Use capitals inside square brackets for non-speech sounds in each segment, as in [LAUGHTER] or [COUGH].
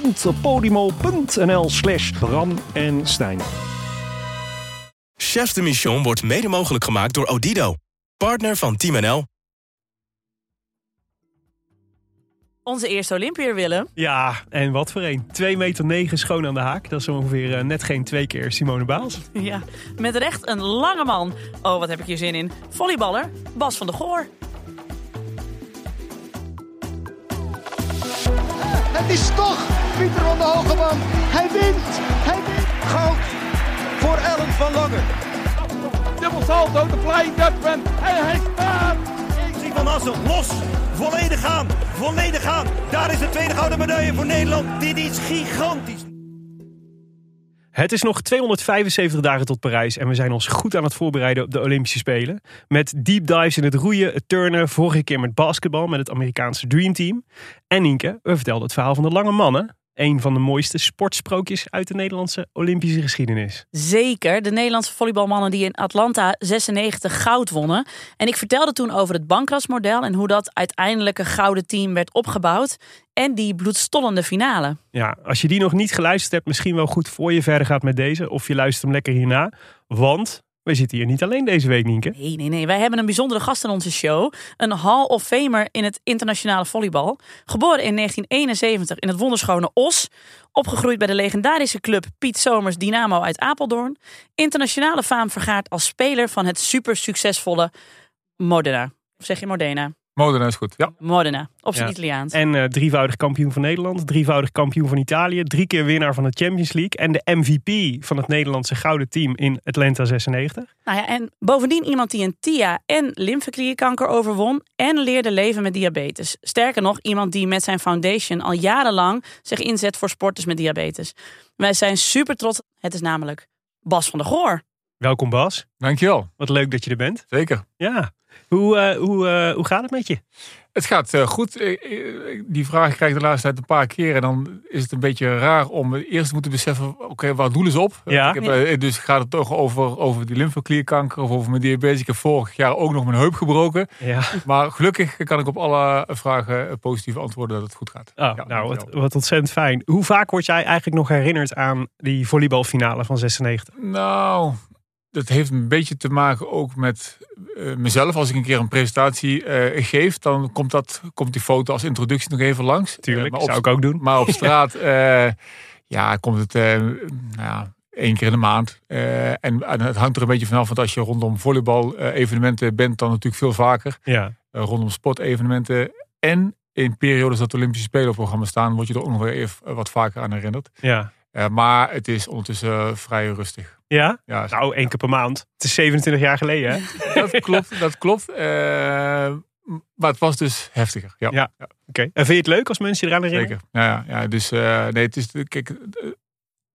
www.podimo.nl slash Bram en Stijn. Chefs de Mission wordt mede mogelijk gemaakt door Odido, partner van Team NL. Onze eerste Olympiër, Willem. Ja, en wat voor een. 2 meter 9 schoon aan de haak. Dat is ongeveer eh, net geen twee keer Simone Baals. Ja, met recht een lange man. Oh, wat heb ik hier zin in. Volleyballer, Bas van der Goor. Het is toch Pieter van de Hogeman. Hij wint. Hij wint. Goud voor Ellen van Lange. Dubbel salto, de Flying Dutchman. En hij staat. Zie van Assen, los. Volledig aan. Volledig aan. Daar is de tweede gouden medaille voor Nederland. Dit is gigantisch. Het is nog 275 dagen tot Parijs en we zijn ons goed aan het voorbereiden op de Olympische Spelen. Met deep dives in het roeien, het turnen, vorige keer met basketbal met het Amerikaanse Dream Team. En Nienke, we vertelden het verhaal van de lange mannen. Een van de mooiste sportsprookjes uit de Nederlandse Olympische geschiedenis. Zeker, de Nederlandse volleybalmannen die in Atlanta 96 goud wonnen. En ik vertelde toen over het bankrasmodel en hoe dat uiteindelijke gouden team werd opgebouwd. En die bloedstollende finale. Ja, als je die nog niet geluisterd hebt, misschien wel goed voor je verder gaat met deze. Of je luistert hem lekker hierna. Want we zitten hier niet alleen deze week, Nienke. Nee, nee, nee. Wij hebben een bijzondere gast in onze show. Een Hall of Famer in het internationale volleybal. Geboren in 1971 in het wonderschone Os. Opgegroeid bij de legendarische club Piet Somers Dynamo uit Apeldoorn. Internationale faam vergaard als speler van het super succesvolle Modena. Of zeg je Modena? Modena is goed, ja. Modena, op zijn Ja. Italiaans. En eh, drievoudig kampioen van Nederland, drievoudig kampioen van Italië, drie keer winnaar van de Champions League en de MVP van het Nederlandse gouden team in Atlanta 96. Nou ja, en bovendien iemand die een TIA en lymfeklierkanker overwon en leerde leven met diabetes. Sterker nog, iemand die met zijn foundation al jarenlang zich inzet voor sporters met diabetes. Wij zijn super trots. Het is namelijk Bas van der Goor. Welkom Bas, Dankjewel. wat leuk dat je er bent. Zeker. Ja, hoe, eh, hoe, eh, hoe gaat het met je? Het gaat eh, goed. Die vraag krijg ik de laatste tijd een paar keer. En dan is het een beetje raar om eerst te moeten beseffen... oké, waar doelen ze op? Ja. Ik heb, dus gaat het toch over, over die lymfeklierkanker... of over mijn diabetes. Ik heb vorig jaar ook nog mijn heup gebroken. Ja, Maar gelukkig kan ik op alle vragen positief antwoorden dat het goed gaat. oh, Ja, nou wat, wat ontzettend fijn. Hoe vaak word jij eigenlijk nog herinnerd aan die volleybalfinale van 96? Nou, dat heeft een beetje te maken ook met eh, mezelf. Als ik een keer een presentatie eh, geef, dan komt, dat, komt die foto als introductie nog even langs. Tuurlijk, Eh, maar op, zou ik ook doen. Maar op [LAUGHS] straat, ja, komt het nou ja, één keer in de maand. En, en het hangt er een beetje vanaf, want als je rondom volleybal eh, evenementen bent, dan natuurlijk veel vaker. Ja, rondom sportevenementen en in periodes dat de Olympische Spelen op programma staan, word je er ook nog weer even wat vaker aan herinnerd. ja. Maar het is ondertussen vrij rustig. Ja? Ja, Nou, één keer per maand. Het is 27 jaar geleden, hè? [LAUGHS] dat klopt, dat klopt. Eh, maar het was dus heftiger. Ja, Ja. Oké. En vind je het leuk als mensen je eraan herinneren? zeker. Ja, ja, dus eh, nee, het is, kijk,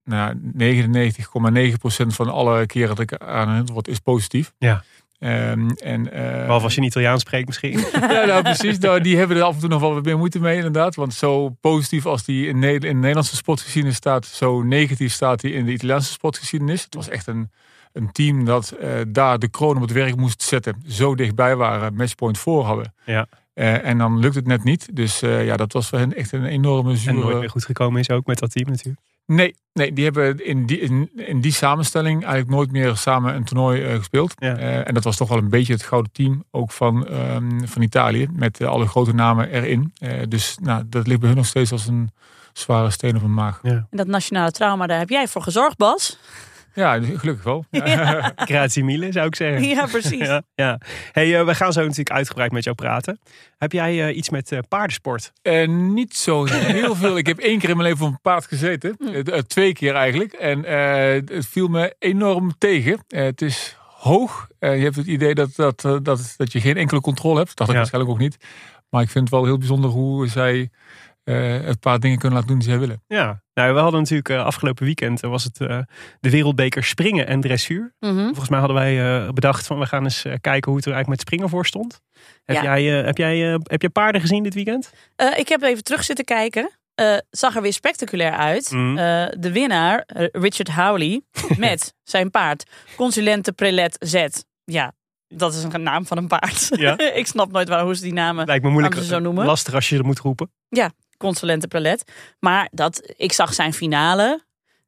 nou, 99,9% van alle keren dat ik aan herinnerd word is positief. Ja. Ehm, en, eh, Behalve als je een Italiaans spreekt misschien. [LAUGHS] ja, nou, precies. Nou, die hebben er af en toe nog wel wat meer moeite mee, inderdaad. Want zo positief als die in, de Nederlandse sportgeschiedenis staat, zo negatief staat hij in de Italiaanse sportgeschiedenis. Het was echt een, een team dat eh, daar de kroon op het werk moest zetten. Zo dichtbij waren, matchpoint voor hadden. Ja. Eh, en dan lukt het net niet. Dus eh, ja, dat was voor hen echt een enorme En zure... nooit meer goed gekomen is ook met dat team natuurlijk. Nee, nee, die hebben in die, in, in die samenstelling eigenlijk nooit meer samen een toernooi eh, gespeeld. Ja. Eh, en dat was toch wel een beetje het gouden team, ook van, ehm, van Italië, met eh, alle grote namen erin. Eh, dus nou, dat ligt bij hun nog steeds als een zware steen op hun maag. Ja. En dat nationale trauma, daar heb jij voor gezorgd, Bas. Ja, gelukkig wel. [LAUGHS] Ja, Grazie mille, zou ik zeggen. ja precies. [LAUGHS] Ja, ja. Hey, eh, we gaan zo natuurlijk uitgebreid met jou praten. Heb jij eh, iets met eh, paardensport? Eh, niet zo heel [LAUGHS] veel. Ik heb één keer in mijn leven op een paard gezeten. Hm. Twee keer eigenlijk. En eh, het viel me enorm tegen. Het is hoog. Eh, je hebt het idee dat, dat, dat, dat je geen enkele controle hebt. Dat dacht ik Ja. waarschijnlijk ook niet. Maar ik vind het wel heel bijzonder hoe zij eh, het paar dingen kunnen laten doen die zij willen. Ja, nou, we hadden natuurlijk eh, afgelopen weekend eh, was het eh, de wereldbeker springen en dressuur. Mhm. Volgens mij hadden wij eh, bedacht van we gaan eens eh, kijken hoe het er eigenlijk met springen voor stond. Heb, Ja. jij, eh, heb, jij, eh, heb je paarden gezien dit weekend? Eh, ik heb even terug zitten kijken. Eh, zag er weer spectaculair uit. Mhm. Eh, de winnaar, Richard Howley, [LAUGHS] met zijn paard Consulente Prelet Z. Ja, dat is een naam van een paard. Ja. [LAUGHS] ik snap nooit waar, hoe ze die namen Lijkt me moeilijk ze zo noemen? lastig als je het moet roepen. Consulente Prelet. Maar dat, ik zag zijn finale,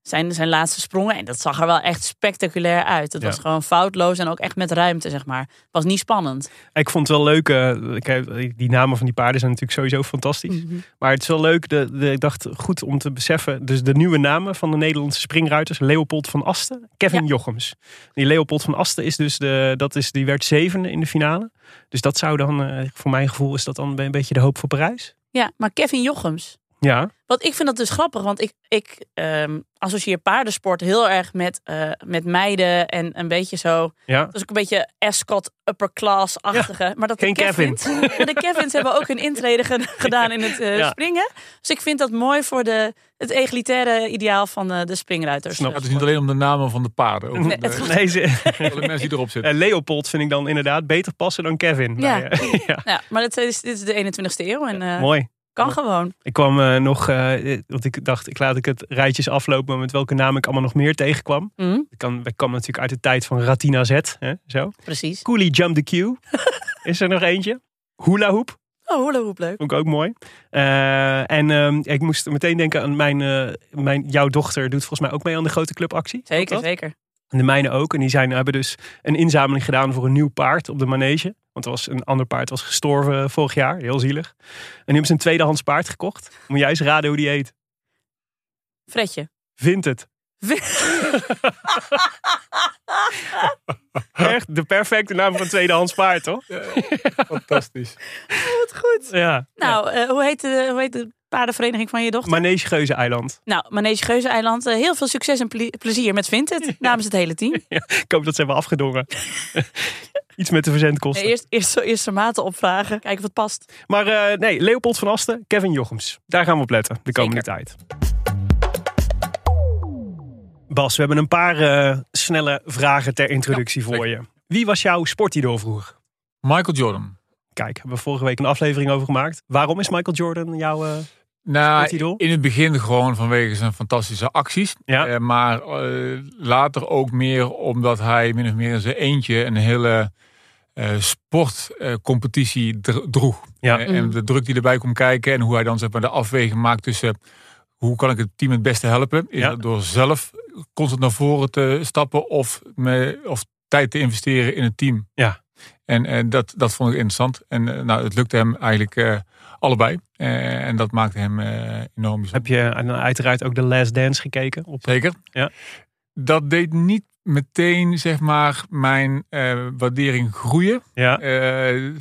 zijn, zijn laatste sprongen. En dat zag er wel echt spectaculair uit. Het Ja. was gewoon foutloos en ook echt met ruimte, zeg maar. Was niet spannend. Ik vond het wel leuk. ik heb- die namen van die paarden zijn natuurlijk sowieso fantastisch. Maar het is wel leuk. De, de, ik dacht goed om te beseffen. Dus de nieuwe namen van de Nederlandse springruiters. Leopold van Asten, Kevin Ja. Jochems. Die Leopold van Asten is dus de, dat is, die werd zevende in de finale. Dus dat zou dan, eh, voor mijn gevoel, is dat dan een beetje de hoop voor Parijs. Ja, maar Kevin Jochems, Ja, Want ik vind dat dus grappig, want ik, ik ehm, associeer paardensport heel erg met, eh, met meiden en een beetje zo. ja. Dat is ook een beetje Ascot upper class-achtige. maar dat de geen Kevins, maar de Kevins hebben ook hun intrede ge- [LAUGHS] gedaan in het eh, Ja. springen. Dus ik vind dat mooi voor de, het egalitaire ideaal van eh, de springruiters. Snap. Het is niet alleen om de namen van de paarden. Ook Nee, de, het [LAUGHS] Nee, ze, alle mensen die erop zitten. [LAUGHS] Leopold vind ik dan inderdaad beter passen dan Kevin. Ja. Maar, ja. Ja, maar dit is, dit is de 21ste eeuw en eh, Mooi. Kan gewoon. Ik kwam eh, nog, eh, want ik dacht, ik laat ik het rijtjes aflopen met welke naam ik allemaal nog meer tegenkwam. Mhm, Ik, kan, ik kwam natuurlijk uit de tijd van Ratina Z. Hè, zo. precies. Coolie Jump the Queue. [LAUGHS] Is er nog eentje? Hula Hoop. Oh, hula hoop leuk. Vond ik ook mooi. Eh, en ehm, ik moest meteen denken aan mijn, eh, mijn... Jouw dochter doet volgens mij ook mee aan de grote clubactie. Zeker, zeker. En de mijne ook. En die zijn, hebben dus een inzameling gedaan voor een nieuw paard op de manege. Want er was een ander paard was gestorven vorig jaar. Heel zielig. En nu hebben ze een tweedehands paard gekocht. Moet jij eens raden hoe die heet? Fredje. Vindt het. [LAUGHS] Echt de perfecte naam voor een tweedehands paard, toch? Fantastisch. Wat goed. Ja. Nou, eh, hoe, heet de, hoe heet de paardenvereniging van je dochter? Manege Geuze Eiland. Nou, Manege Geuze-eiland, eh, heel veel succes en ple- plezier met Vinted [LAUGHS] namens het hele team. Ik hoop dat ze hebben afgedongen. [LAUGHS] Iets met de verzendkosten. Nee, eerst, eerst, zo- eerst zijn maten opvragen, kijken of het past. Maar eh, nee, Leopold van Asten, Kevin Jochems. Daar gaan we op letten de komende tijd. Bas, we hebben een paar eh, snelle vragen ter introductie Ja, voor je. Wie was jouw sportidool vroeger? Michael Jordan. Kijk, hebben we vorige week een aflevering over gemaakt. Waarom is Michael Jordan jouw... eh, Nou, in het begin gewoon vanwege zijn fantastische acties. Ja. Eh, maar eh, later ook meer omdat hij min of meer in zijn eentje een hele eh, sportcompetitie droeg. Ja. En de druk die erbij komt kijken en hoe hij dan zeg maar, de afweging maakt tussen hoe kan ik het team het beste helpen. Is Ja. dat door zelf constant naar voren te stappen of, me, of tijd te investeren in het team. Ja. En, en dat, dat vond ik interessant. En nou, het lukte hem eigenlijk eh, allebei. Eh, en dat maakte hem eh, enorm bijzonder. heb je en uiteraard ook de Last Dance gekeken? Op... Zeker. Ja. Dat deed niet meteen zeg maar mijn eh, waardering groeien. Ja. Eh,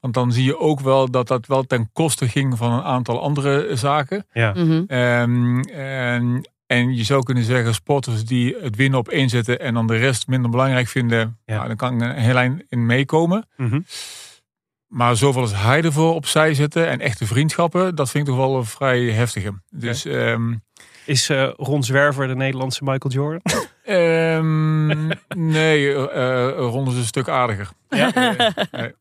want dan zie je ook wel dat dat wel ten koste ging van een aantal andere zaken. ja. Mhm. Ehm, en, en je zou kunnen zeggen, sporters die het winnen op één zetten en dan de rest minder belangrijk vinden, Ja. nou, dan kan ik een heel eind in meekomen. Mhm. Maar zoveel als hij ervoor opzij zetten en echte vriendschappen, dat vind ik toch wel een vrij heftige. Dus ehm, Is eh, Ron Zwerver de Nederlandse Michael Jordan? ehm, nee, eh eh, Ron is een stuk aardiger. Ja. Eh, nee.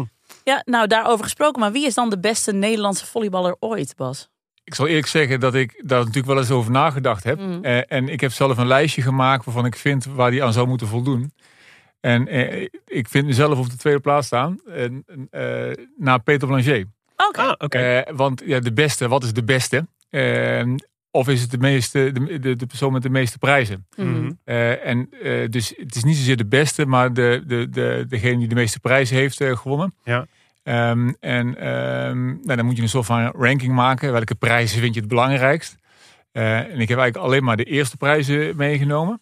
[LAUGHS] Ja, nou daarover gesproken, maar wie is dan de beste Nederlandse volleyballer ooit, Bas? Ik zal eerlijk zeggen dat ik daar natuurlijk wel eens over nagedacht heb. Mm. Eh, en ik heb zelf een lijstje gemaakt waarvan ik vind waar die aan zou moeten voldoen. En eh, ik vind mezelf op de tweede plaats staan. En, eh, na Peter Blanchet. Oké. Ah, oké. Eh, want ja, de beste, wat is de beste? Of is het de, meeste, de, de, de persoon met de meeste prijzen? Mhm. Eh, en eh, dus het is niet zozeer de beste, maar de, de, de, degene die de meeste prijzen heeft gewonnen. Ja. Ehm, en ehm, nou, dan moet je een soort van ranking maken. Welke prijzen vind je het belangrijkst? Eh, en ik heb eigenlijk alleen maar de eerste prijzen meegenomen.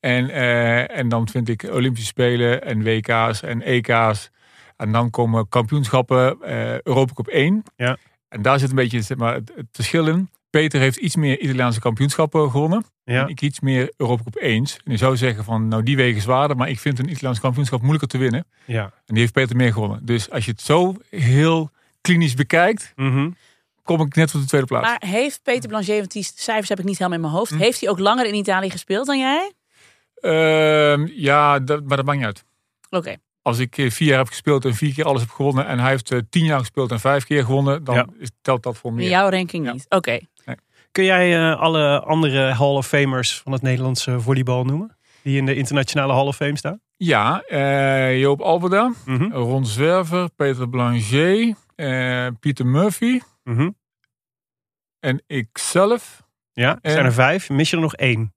En, eh, en dan vind ik Olympische Spelen en WK's en EK's. En dan komen kampioenschappen, eh Europa Cup 1. Ja. En daar zit een beetje zeg maar, het, het verschil in. Peter heeft iets meer Italiaanse kampioenschappen gewonnen. Ja. En ik iets meer Europa Cup 1. En je zou zeggen van, nou die wegen zwaarder. Maar ik vind een Italiaans kampioenschap moeilijker te winnen. Ja. En die heeft Peter meer gewonnen. Dus als je het zo heel klinisch bekijkt, Mhm. kom ik net op de tweede plaats. Maar heeft Peter Blanchet, want die cijfers heb ik niet helemaal in mijn Hm. hoofd. Heeft hij ook langer in Italië gespeeld dan jij? Ehm, ja, dat, maar dat maakt niet uit. Oké. Als ik eh, vier jaar heb gespeeld en vier keer alles heb gewonnen. En hij heeft eh, tien jaar gespeeld en vijf keer gewonnen. Dan Ja. telt dat voor In meer. jouw ranking Ja. niet. Oké. Kun jij eh, alle andere Hall of Famers van het Nederlandse volleybal noemen? Die in de internationale Hall of Fame staan? Ja, eh, Joop Alberda, Mhm. Ron Zwerver, Peter Blanchet, eh, Pieter Murphy Mhm. en ikzelf. Ja, er zijn er vijf. Mis je er nog één?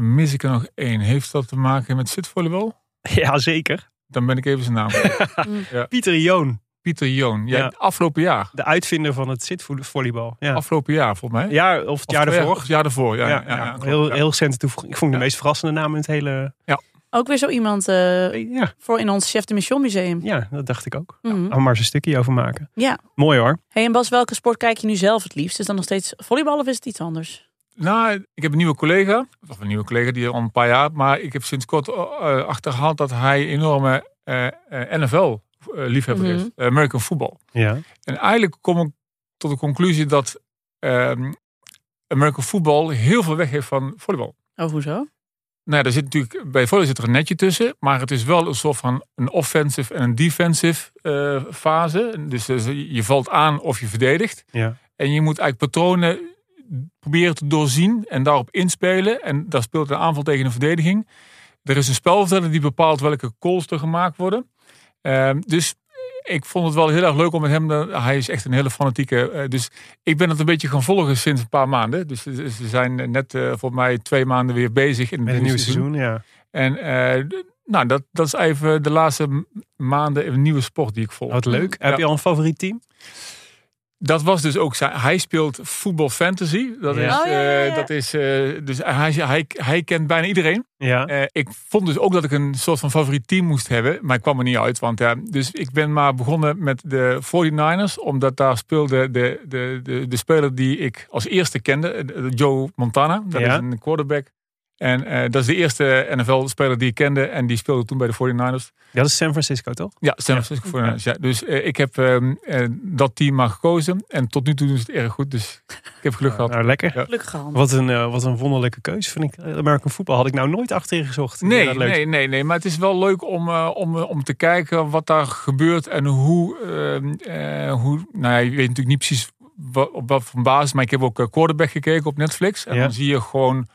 Dan mis ik er nog één. Heeft dat te maken met zitvolleybal? [LAUGHS] Ja, zeker. Dan ben ik even zijn naam. kwijt. [LAUGHS] Pieter Joon, Pieter Joon. Ja, Ja. Afgelopen jaar. de uitvinder van het zitvolleybal. Ja. Afgelopen jaar volgens mij. ja, of het jaar Of- daarvoor. Of het jaar daarvoor. Ja, Ja, ja, ja, ja, klopt, heel, ja. heel recente toevoeging. Ik vond de Ja. meest verrassende naam in het hele... Ook weer zo iemand eh, Ja, voor in ons Chef de Mission Museum. ja dat dacht ik ook. We maar eens een stukje over maken. Ja. Mooi hoor. Hey, en Bas, welke sport kijk je nu zelf het liefst? Is dat nog steeds volleybal of is het iets anders? Nou, ik heb een nieuwe collega. Of een nieuwe collega die al een paar jaar. Maar ik heb sinds kort eh, achterhaald dat hij enorme eh, NFL-liefhebber Mhm. is. eh, American football. Ja. En eigenlijk kom ik tot de conclusie dat ehm, American football heel veel weg heeft van volleybal. Oh, hoezo? Nou, er zit natuurlijk, bij volleybal zit er een netje tussen. Maar het is wel een soort van een offensive en een defensive eh, fase. Dus eh, je valt aan of je verdedigt. Ja. En je moet eigenlijk patronen proberen te doorzien en daarop inspelen. En daar speelt een aanval tegen een verdediging. Er is een spelverteller die bepaalt welke calls er gemaakt worden. Ehm, dus ik vond het wel heel erg leuk om met hem. Hij is echt een hele fanatieke. eh, dus ik ben het een beetje gaan volgen sinds een paar maanden. Dus ze zijn net eh voor mij twee maanden weer bezig in het Met nieuwe nieuw seizoen, ja. En eh, nou, dat, dat is even de laatste maanden een nieuwe sport die ik volg. Wat leuk. Heb je al een favoriet team? Dat was dus ook zijn. Hij speelt voetbal fantasy. Dat Ja. is, Oh, ja, ja, eh, dat is eh, dus hij, hij, hij kent bijna iedereen. Ja. Eh, ik vond dus ook dat ik een soort van favoriet team moest hebben, maar ik kwam er niet uit. Want ja, dus ik ben maar begonnen met de 49ers, omdat daar speelde de, de, de, de speler die ik als eerste kende, Joe Montana. Dat Ja. is een quarterback. En eh, dat is de eerste NFL-speler die ik kende en die speelde toen bij de 49ers. Dat is San Francisco, toch? Ja, San Francisco 49ers. Ja. Dus eh, ik heb ehm, eh, dat team maar gekozen en tot nu toe doen ze het erg goed. Dus ik heb geluk gehad. Nou, lekker. Ja. Gelukkig gehad. Wat een, eh, wat een wonderlijke keuze vind ik. American voetbal had ik nou nooit achterin gezocht. Nee, Dat leuk. nee, nee, nee. Maar het is wel leuk om, eh, om, om te kijken wat daar gebeurt en hoe. ehm, eh, hoe nou ja, je weet natuurlijk niet precies op wat voor basis. Maar ik heb ook quarterback gekeken op Netflix. En Ja. dan zie je gewoon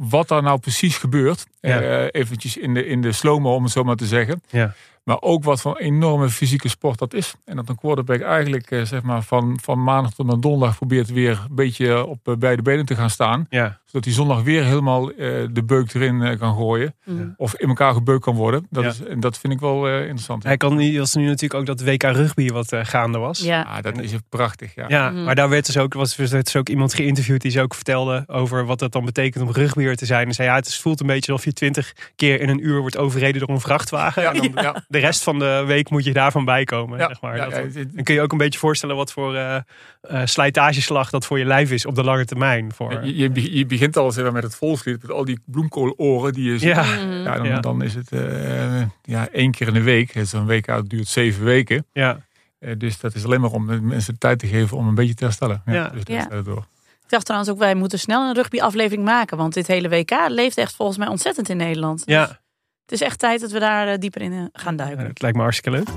wat daar nou precies gebeurt. Ja. Eh, eventjes in de, in de slow-mo, om het zo maar te zeggen. Ja. Maar ook wat voor een enorme fysieke sport dat is. En dat een quarterback eigenlijk eh, zeg maar van, van maandag tot en donderdag probeert weer een beetje op eh, beide benen te gaan staan. Ja. Zodat hij zondag weer helemaal eh, de beuk erin kan gooien. Mm. Of in elkaar gebeukt kan worden. Dat, Ja. is, en dat vind ik wel eh, interessant. Hij kan niet, was nu natuurlijk ook dat WK rugby wat gaande was. Ja. Ah, dat is prachtig. Ja. Ja, Mhm. maar daar werd dus ook, was, werd dus ook iemand geïnterviewd die ze ook vertelde over wat het dan betekent om rugbyer te zijn. En zei ja, het is- voelt een beetje alsof je twintig keer in een uur wordt overreden door een vrachtwagen. Ja, en dan [LAUGHS] rest van de week moet je daarvan bijkomen. Ja, zeg maar. ja, Dat- ja, het- dan kun je ook een beetje voorstellen wat voor eh, eh, slijtageslag dat voor je lijf is op de lange termijn. Voor, Je, je, be- je begint al zeg maar, met het volkslied, met al die bloemkooloren die je ziet. ja, Mhm. Ja, dan, Ja. dan is het eh, ja, één keer in de week. Het is een week duurt zeven weken. ja. Eh, dus dat is alleen maar om de mensen de tijd te geven om een beetje te herstellen. Ja, Ja. Dus Ja. dat door. Ik dacht trouwens ook, wij moeten snel een rugby-aflevering maken. Want dit hele WK leeft echt volgens mij ontzettend in Nederland. Dus ja. Het is echt tijd dat we daar eh, dieper in eh, gaan duiken. Het lijkt me hartstikke leuk.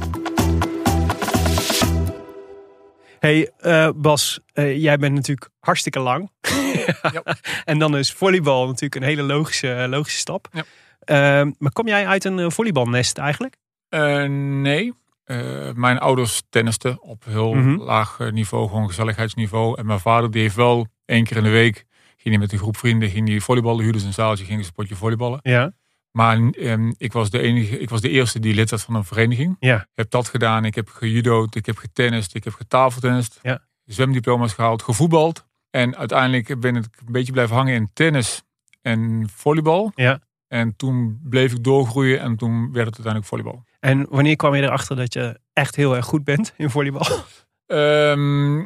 Hey eh, Bas, eh, jij bent natuurlijk hartstikke lang. [LAUGHS] [LAUGHS] En dan is volleybal natuurlijk een hele logische, logische stap. Ja. Ehm, maar kom jij uit een volleybalnest eigenlijk? Eh, nee. Eh, mijn ouders tennisten op heel Mhm. laag niveau, gewoon gezelligheidsniveau. En mijn vader die heeft wel één keer in de week, ging hij met een groep vrienden, ging hij volleyballen, huurde ze een zaaltje, ging ze een potje volleyballen. Ja. Maar ehm, ik, was de enige, ik was de eerste die lid was van een vereniging. Ja. Ik heb dat gedaan, ik heb gejudo'd, ik heb getennist, ik heb getafeltennist. Ja. Zwemdiploma's gehaald, gevoetbald. En uiteindelijk ben ik een beetje blijven hangen in tennis en volleybal. Ja. En toen bleef ik doorgroeien en toen werd het uiteindelijk volleybal. En wanneer kwam je erachter dat je echt heel erg goed bent in volleybal? Ehm,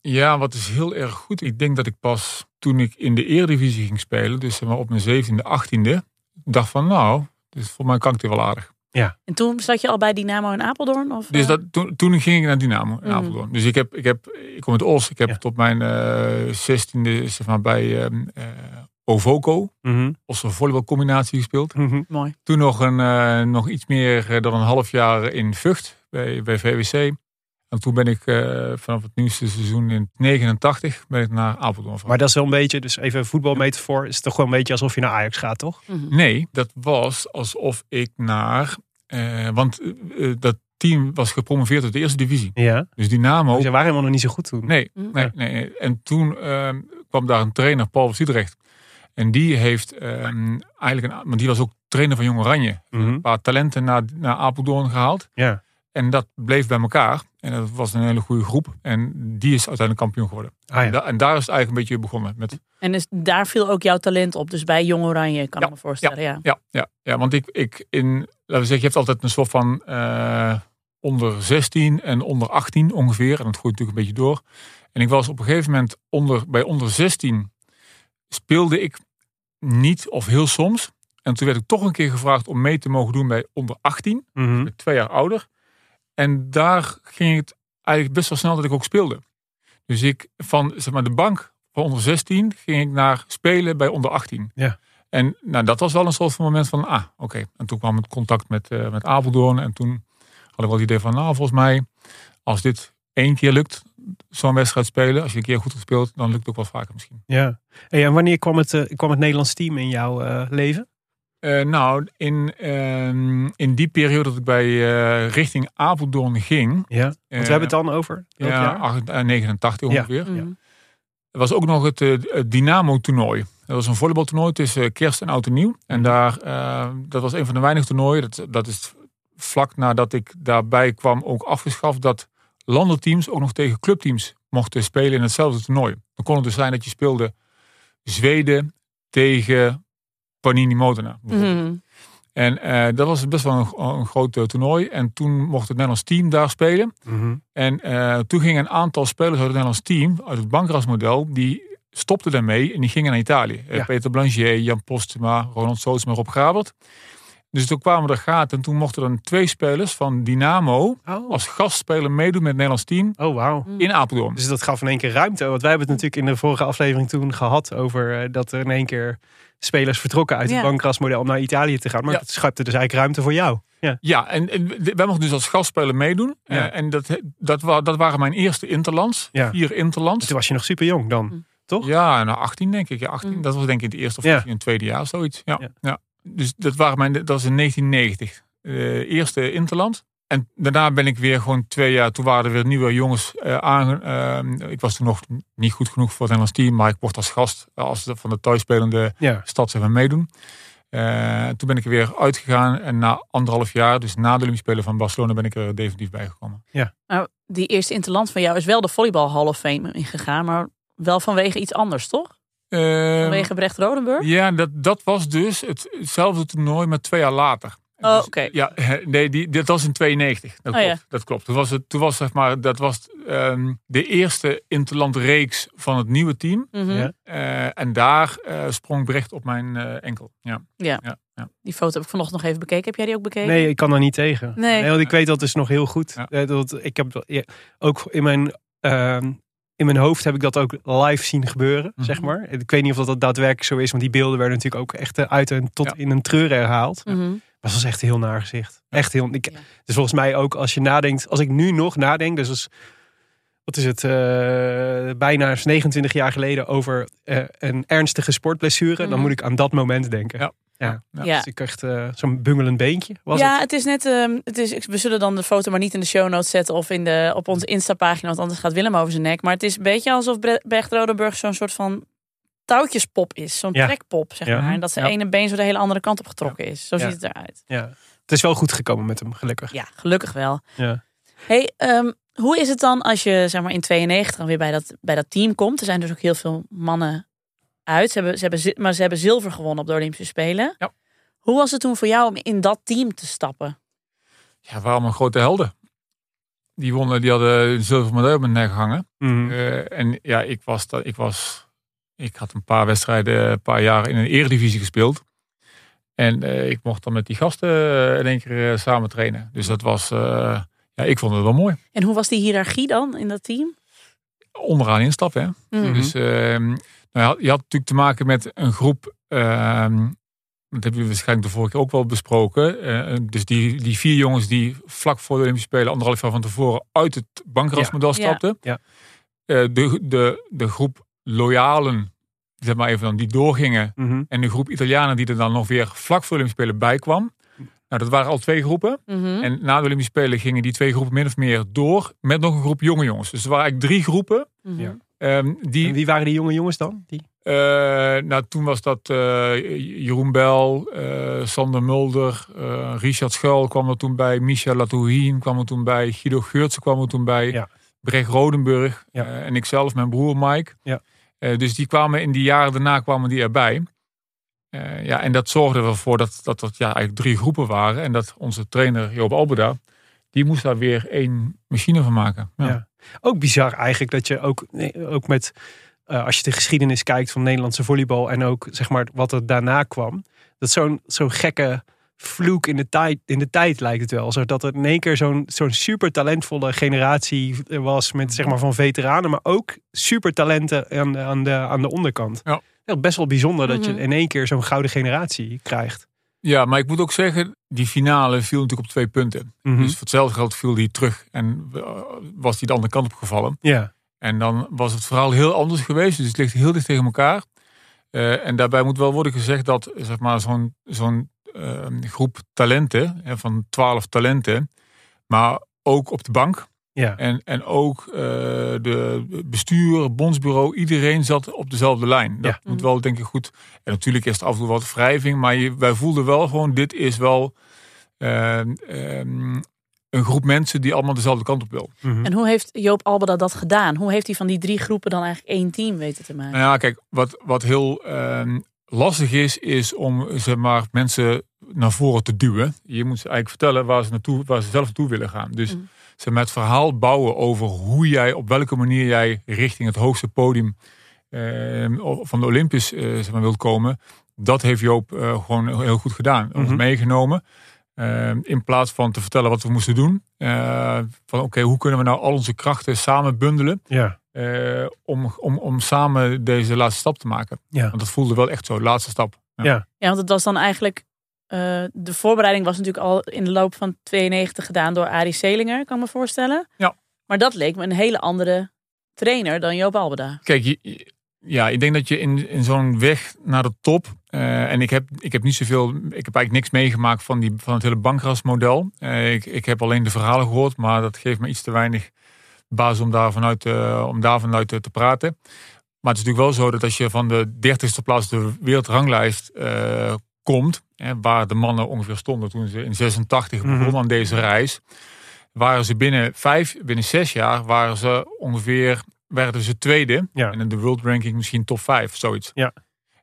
ja, wat is heel erg goed. Ik denk dat ik pas toen ik in de Eredivisie ging spelen, dus zeg maar op mijn 17e, 18e, dacht van nou, dus voor mij kan ik dit wel aardig. En toen zat je al bij Dynamo in Apeldoorn? Of, Dus eh? dat, toen, toen ging ik naar Dynamo in Mhm. Apeldoorn. Dus ik, heb, ik, heb, ik kom uit Os. Ik heb Ja. tot mijn eh, zestiende zeg maar, bij ehm eh, Ovoco, Mhm. Osse volleybalcombinatie gespeeld. Mhm. Mooi. Toen nog, een, eh, nog iets meer dan een half jaar in Vught bij, bij VWC. En toen ben ik eh, vanaf het nieuwste seizoen in 89 ben ik naar Apeldoorn. Maar dat is wel een beetje, dus even een voetbalmetafoor, is het toch wel een beetje alsof je naar Ajax gaat, toch? Mhm. Nee, dat was alsof ik naar... eh, want eh, dat team was gepromoveerd uit de eerste divisie. Ja. Dus Dynamo... Ze waren helemaal nog niet zo goed toen. Nee, Mhm. nee, nee, nee. En toen ehm, kwam daar een trainer, Paul van Sudrecht. En die heeft ehm, eigenlijk, een, want die was ook trainer van Jong Oranje. Mhm. Een paar talenten naar, naar Apeldoorn gehaald. Ja. En dat bleef bij elkaar. En dat was een hele goede groep. En die is uiteindelijk kampioen geworden. Ah, ja. En, da- en daar is het eigenlijk een beetje begonnen. Met, En dus daar viel ook jouw talent op. Dus bij Jong Oranje, kan Ja, ik me voorstellen. Ja. ja, ja, ja, want ik, ik in, laten we zeggen, je hebt altijd een soort van eh, onder 16 en onder 18 ongeveer. En dat groeit natuurlijk een beetje door. En ik was op een gegeven moment onder, bij onder 16 speelde ik niet of heel soms. En toen werd ik toch een keer gevraagd om mee te mogen doen bij onder 18. Mhm. Ik ben twee jaar ouder. En daar ging het eigenlijk best wel snel dat ik ook speelde. Dus ik van zeg maar, de bank van onder 16 ging ik naar spelen bij onder 18. Ja. En nou, dat was wel een soort van moment van, ah, oké. En toen kwam het contact met, eh, met Apeldoorn. En toen had ik wel het idee van, nou, volgens mij, als dit één keer lukt, zo'n wedstrijd spelen, als je een keer goed gespeeld, dan lukt het ook wel vaker misschien. Ja. Hey, en wanneer kwam het, eh, kwam het Nederlands team in jouw eh, leven? Eh, nou, in, ehm, in die periode dat ik bij eh, richting Apeldoorn ging, Ja. Want we hebben het dan over ja, jaar? acht- eh, 89 Ja. ongeveer. Mhm. Er was ook nog het, eh, het Dynamo-toernooi. Dat was een volleybaltoernooi tussen kerst en oud en nieuw. En daar, eh, dat was een van de weinige toernooien. Dat, dat is vlak nadat ik daarbij kwam ook afgeschaft. Dat landenteams ook nog tegen clubteams mochten spelen in hetzelfde toernooi. Dan kon het dus zijn dat je speelde Zweden tegen Panini Modena. Mhm. En eh, dat was best wel een, een groot eh, toernooi. En toen mocht het Nederlands team daar spelen. Mhm. En eh, toen gingen een aantal spelers uit het Nederlands team, uit het bankrasmodel, die stopten daarmee en die gingen naar Italië. Ja. Peter Blancier, Jan Postuma, Ronald Sootsma, Rob Grabert. Dus toen kwamen er gaten en toen mochten er twee spelers van Dynamo Oh. als gastspeler meedoen met het Nederlands team oh, wauw. in Apeldoorn. Dus dat gaf in één keer ruimte. Want wij hebben het natuurlijk in de vorige aflevering toen gehad over eh, dat er in één keer spelers vertrokken uit Ja. het bankrasmodel om naar Italië te gaan. Maar Ja. het schapte dus eigenlijk ruimte voor jou. Ja. Ja, en, en wij mochten dus als gastspeler meedoen. Ja. Eh, en dat, dat, dat waren mijn eerste interlands. Ja. Vier interlands. Toen was je nog super jong dan. Toch? Ja, nou 18 denk ik. Ja, 18. Mm. Dat was denk ik in het eerste of Ja. misschien in het tweede jaar, zoiets. Ja. Ja. Ja. Dus dat, waren mijn, dat was in 1990. eh eerste Interland. En daarna ben ik weer gewoon twee jaar, toen waren er weer nieuwe jongens eh aange... eh, ik was toen nog niet goed genoeg voor het Nederlands team, maar ik mocht als gast als de, van de thuisspelende Ja. stad zeg maar, meedoen. Eh, toen ben ik er weer uitgegaan en na anderhalf jaar, dus na de Olympische Spelen van Barcelona, ben ik er definitief bijgekomen. Nou, die eerste interland van jou is wel de Volleybal Hall of Fame ingegaan. Maar wel vanwege iets anders, toch? Ehm, Vanwege Brecht Rodenburg? Ja, dat, dat was dus het- hetzelfde toernooi, maar twee jaar later. Oh, Dus, oké. Ja, nee, die, dat was in 92. Dat Oh, klopt. ja. Dat klopt. Toen was het, toen was zeg maar, dat was ehm, de eerste interlandreeks van het nieuwe team. Mhm. Ja. Eh, en daar eh, sprong Brecht op mijn eh, enkel. Ja. Ja. Ja, ja. Die foto heb ik vanochtend nog even bekeken. Heb jij die ook bekeken? Nee, ik kan daar niet tegen. Nee. want ik weet dat dus nog heel goed. Ja. Dat, ik heb ja, ook in mijn, ehm, in mijn hoofd heb ik dat ook live zien gebeuren, Mhm. zeg maar. Ik weet niet of dat, dat daadwerkelijk zo is, want die beelden werden natuurlijk ook echt eh, uit en tot Ja. in een treur herhaald. Mhm. Maar het was echt heel naar gezicht. Echt heel. Ik, Ja. Dus volgens mij ook als je nadenkt, als ik nu nog nadenk, dus als, wat is het, eh, bijna 29 jaar geleden over eh, een ernstige sportblessure, Mhm. dan moet ik aan dat moment denken. Ja. Ja. Dus ik echt eh, zo'n bungelend beentje was ja, het. het is net. ehm, het is, we zullen dan de foto maar niet in de show notes zetten of in de, op onze Insta-pagina, want anders gaat Willem over zijn nek. Maar het is een beetje alsof Brecht Rodenburg zo'n soort van touwtjespop is. Zo'n Ja. trekpop, zeg Ja. maar. En dat zijn Ja. ene been zo de hele andere kant op getrokken is. Zo Ja. ziet het eruit. Ja. Het is wel goed gekomen met hem, gelukkig. Ja, gelukkig wel. Ja. Hey, ehm, hoe is het dan als je zeg maar in 92 dan weer bij dat, bij dat team komt? Er zijn dus ook heel veel mannen uit. Ze hebben, ze hebben, maar ze hebben zilver gewonnen op de Olympische Spelen. Ja. Hoe was het toen voor jou om in dat team te stappen? ja, waren mijn grote helden. Die wonnen, die hadden een zilveren medaille op mijn nek hangen. Mhm. Eh, en ja, ik was, dat, ik was, ik had een paar wedstrijden, een paar jaar in een eredivisie gespeeld. En eh, ik mocht dan met die gasten eh, in één keer eh, samen trainen. Dus dat was, eh, ja, ik vond het wel mooi. En hoe was die hiërarchie dan in dat team? Onderaan instappen, hè. Mhm. Dus ehm, nou, je, had, je had natuurlijk te maken met een groep. ehm, dat hebben we waarschijnlijk de vorige keer ook wel besproken. eh, dus die, die vier jongens die vlak voor de Olympische Spelen, anderhalf jaar van tevoren, uit het bankrasmodel Ja. stapten. Ja. Eh, de, de, de groep loyalen, zeg maar even dan, die doorgingen. Mhm. En de groep Italianen die er dan nog weer vlak voor de Olympische Spelen bij kwam. Nou, dat waren al twee groepen. Mhm. En na de Olympische Spelen gingen die twee groepen min of meer door met nog een groep jonge jongens. Dus er waren eigenlijk drie groepen. Mhm. Ja. Ehm, die En wie waren die jonge jongens dan? Die? eh, nou, toen was dat eh, Jeroen Bel, eh, Sander Mulder, Richard Schuil kwam er toen bij, Michel Latouhien kwam er toen bij, Guido Geurtsen kwam er toen bij, Ja. Brecht Rodenburg Ja. en ikzelf, mijn broer Mike. Ja. Dus die kwamen in die jaren daarna kwamen die erbij. Ja, en dat zorgde ervoor dat, dat dat ja, eigenlijk drie groepen waren. En dat onze trainer Joop Albeda, die moest daar weer één machine van maken. Ja. Ja. Ook bizar eigenlijk dat je ook, nee, ook met, eh, als je de geschiedenis kijkt van Nederlandse volleybal en ook zeg maar wat er daarna kwam, dat zo'n zo'n gekke vloek in de, tijd, in de tijd lijkt het wel. Zodat er in één keer zo'n zo'n super talentvolle generatie was met zeg maar van veteranen, maar ook super talenten aan, de- aan, de, aan de onderkant. Ja. Best wel bijzonder dat Mhm. je in één keer zo'n gouden generatie krijgt. Ja, maar ik moet ook zeggen, die finale viel natuurlijk op twee punten. Mhm. Dus voor hetzelfde geld viel die terug en eh, was die de andere kant op gevallen. Ja, En dan was het verhaal heel anders geweest. Dus het ligt heel dicht tegen elkaar. Eh, en daarbij moet wel worden gezegd dat zeg maar, zo'n zo'n eh, groep talenten, hè, van twaalf talenten, maar ook op de bank. Ja. En, en ook eh, de bestuur, bondsbureau, iedereen zat op dezelfde lijn. Dat Ja. moet wel denk ik goed. En natuurlijk is er af en toe wat wrijving, maar je, wij voelden wel gewoon, dit is wel eh, ehm, een groep mensen die allemaal dezelfde kant op wil. Mhm. En hoe heeft Joop Albeda dat gedaan? Hoe heeft hij van die drie groepen dan eigenlijk één team weten te maken? Nou ja, kijk, wat, wat heel ehm, lastig is, is om zeg maar, mensen naar voren te duwen. Je moet ze eigenlijk vertellen waar ze, naartoe, waar ze zelf naartoe willen gaan. Dus Mm. Zeg maar, het verhaal bouwen over hoe jij, op welke manier jij richting het hoogste podium ehm, van de Olympus eh, zeg maar, wilt komen. Dat heeft Joop eh, gewoon heel goed gedaan. Ons Mhm. meegenomen. Ehm, in plaats van te vertellen wat we moesten doen. eh, van oké, hoe kunnen we nou al onze krachten samen bundelen. ja. eh, om, om, om samen deze laatste stap te maken. Ja. Want dat voelde wel echt zo, laatste stap. Ja. Ja. Ja, want het was dan eigenlijk. Eh, de voorbereiding was natuurlijk al in de loop van 92 gedaan door Arie Selinger, kan ik me voorstellen. Ja. Maar dat leek me een hele andere trainer dan Joop Albeda. Kijk, je- je- ja, ik denk dat je in, in zo'n weg naar de top. eh, en ik heb, ik heb niet zoveel. Ik heb eigenlijk niks meegemaakt van, die, van het hele bankrasmodel. Eh, ik, ik heb alleen de verhalen gehoord, maar dat geeft me iets te weinig basis om daar vanuit, om daar vanuit te, te praten. Maar het is natuurlijk wel zo dat als je van de 30ste plaats de wereldranglijst komt, hè, waar de mannen ongeveer stonden toen ze in 86 Mhm. begonnen aan deze reis, waren ze binnen vijf, binnen zes jaar, waren ze ongeveer, werden ze tweede. Ja. En in de world ranking misschien top 5, zoiets. Ja.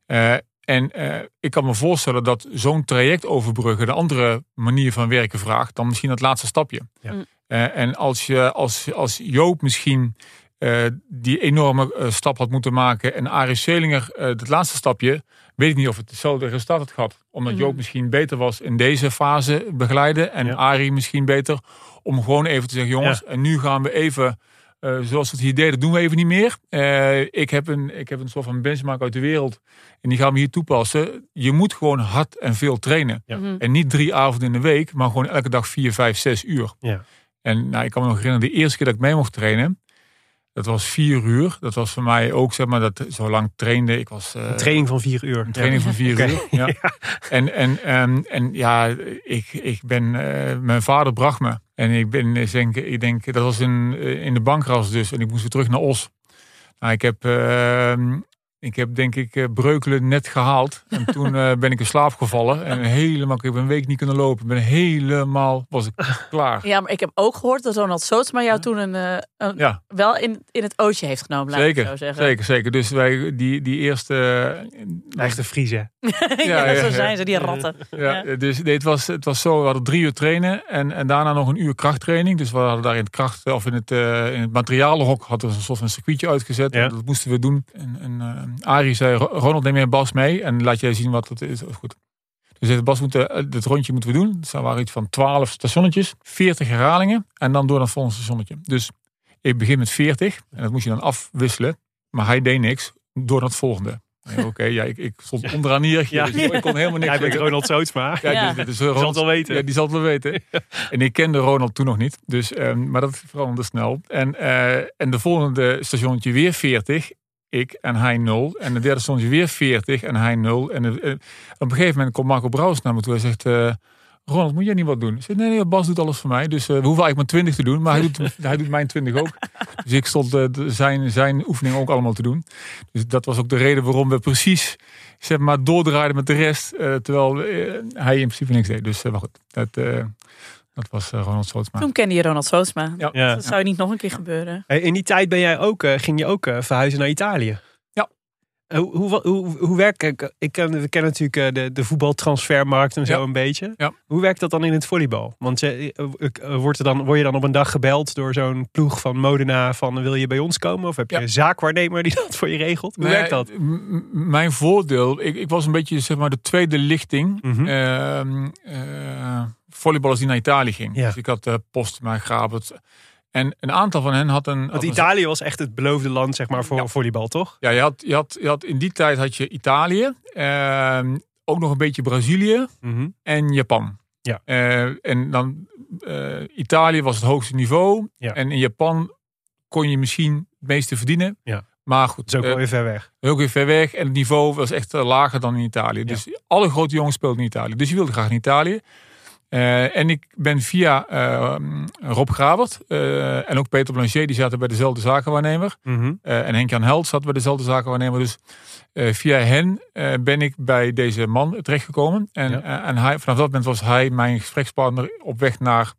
Eh, en eh, ik kan me voorstellen dat zo'n traject overbruggen de andere manier van werken vraagt dan misschien het laatste stapje. Ja. Mm. Eh, en als, je, als, als Joop misschien eh, die enorme stap had moeten maken en Arie Selinger eh, het laatste stapje, weet ik niet of het hetzelfde resultaat had gehad. Omdat Mhm. Joop misschien beter was in deze fase begeleiden en Ja. Arie misschien beter om gewoon even te zeggen, jongens, en nu gaan we even eh, zoals we het hier deden, doen we even niet meer. Eh, ik, heb een, ik heb een soort van benchmark uit de wereld. En die gaan we hier toepassen. Je moet gewoon hard en veel trainen. Ja. Mhm. En niet drie avonden in de week, maar gewoon elke dag vier, vijf, zes uur. Ja. En nou, ik kan me nog herinneren, de eerste keer dat ik mee mocht trainen, dat was vier uur. Dat was voor mij ook, zeg maar, dat zo lang trainde. Ik was eh, Een training van vier uur. een training van vier uur. [LAUGHS] Ja. En, en, ehm, en ja, ik, ik ben, eh, mijn vader bracht me. En ik ben, ik denk, ik denk dat was in, eh, in de bankras dus. En ik moest weer terug naar Os. Nou, ik heb, ehm, ik heb denk ik eh, Breukelen net gehaald. En [LAUGHS] toen eh, ben ik in slaap gevallen. En helemaal, ik heb een week niet kunnen lopen. Ik ben helemaal, was ik [LAUGHS] klaar. Ja, maar ik heb ook gehoord dat Ronald Sootsma jou toen een, eh, een- Ja. wel in, in het ootje heeft genomen. Laat ik het zo Zeker, zeggen. zeker, zeker. Dus wij, die, die eerste... Echte Friese. [LAUGHS] ja, ja, zo zijn ze, die ratten. Ja, dus nee, het, was, het was zo, we hadden drie uur trainen en, en daarna nog een uur krachttraining. Dus we hadden daar in het kracht of in het, eh, in het materialenhok hadden we een soort van circuitje uitgezet. Ja. Dat moesten we doen. En, en eh, Arie zei, "Ro- Ronald neem jij Bas mee en laat jij zien wat het is. Dat is goed. Zeiden, Bas, we moeten, dit rondje moeten we doen. Dus er waren iets van 12 stationnetjes, 40 herhalingen en dan door naar het volgende stationnetje. Dus ik begin met 40 en dat moest je dan afwisselen. Maar hij deed niks door naar het volgende. [LAUGHS] Oké, ja, ik, ik stond onderaan hier. Ja. dus ik kon helemaal niks Jij bent. Ronald Sootsma. Ja, Ja. is zal het wel weten. Ja, die zal het wel weten. [LAUGHS] En ik kende Ronald toen nog niet. Dus, ehm, maar dat veranderde snel. En, eh, en de volgende stationnetje weer 40. Ik en hij 0. En de derde stationnetje weer 40 en hij 0. En eh, op een gegeven moment komt Marco Brouwers naar me toe. Hij zegt... eh, Ronald, moet jij niet wat doen? Ik zeg, nee, nee, Bas doet alles voor mij. Dus eh, we hoeven eigenlijk maar 20 te doen. Maar hij doet, [LAUGHS] hij doet mijn 20 ook. Dus ik stond eh, zijn, zijn oefening ook allemaal te doen. Dus dat was ook de reden waarom we precies zeg maar, doordraaiden met de rest. eh, terwijl eh, hij in principe niks deed. Dus eh, maar goed, dat, eh, dat was eh, Ronald Sootsma. Toen kende je Ronald Sootsma. Ja. Ja. Dat zou je niet nog een keer gebeuren. Hey, in die tijd ben jij ook, eh, ging je ook eh, verhuizen naar Italië. Hoe, hoe, hoe, hoe werkt ik, ik ken, We kennen natuurlijk eh, de, de voetbaltransfermarkt en zo Ja. een beetje. Ja. Hoe werkt dat dan in het volleybal? Want eh, eh, eh, wordt er dan, word je dan op een dag gebeld door zo'n ploeg van Modena van wil je bij ons komen? Of heb je Ja. een zaakwaarnemer die [LAUGHS] dat voor je regelt? Hoe Nee, werkt dat? Mijn voordeel, ik, ik was een beetje zeg maar, de tweede lichting. Ehm, eh, volleyballers die naar Italië ging. Dus ik had eh Postma, Grabert. En een aantal van hen had een... Want Italië was echt het beloofde land zeg maar, voor Ja. volleybal, toch? Ja, je had, je had, je had, in die tijd had je Italië. ehm, ook nog een beetje Brazilië. Mhm. en Japan. Ja. Eh, en dan eh, Italië was het hoogste niveau. Ja. En in Japan kon je misschien het meeste verdienen. Ja. Maar goed, Dat is ook eh, wel weer ver weg. ook weer ver weg. En het niveau was echt eh, lager dan in Italië. Dus alle grote jongens speelden in Italië. Dus je wilde graag in Italië. Eh, en ik ben via eh, Rob Gravert eh, en ook Peter Blanchet, die zaten bij dezelfde zakenwaarnemer. Mhm. Eh, en Henk-Jan Held zat bij dezelfde zakenwaarnemer. Dus via hen ben ik bij deze man terechtgekomen. En, Ja. en hij, vanaf dat moment was hij mijn gesprekspartner op weg naar...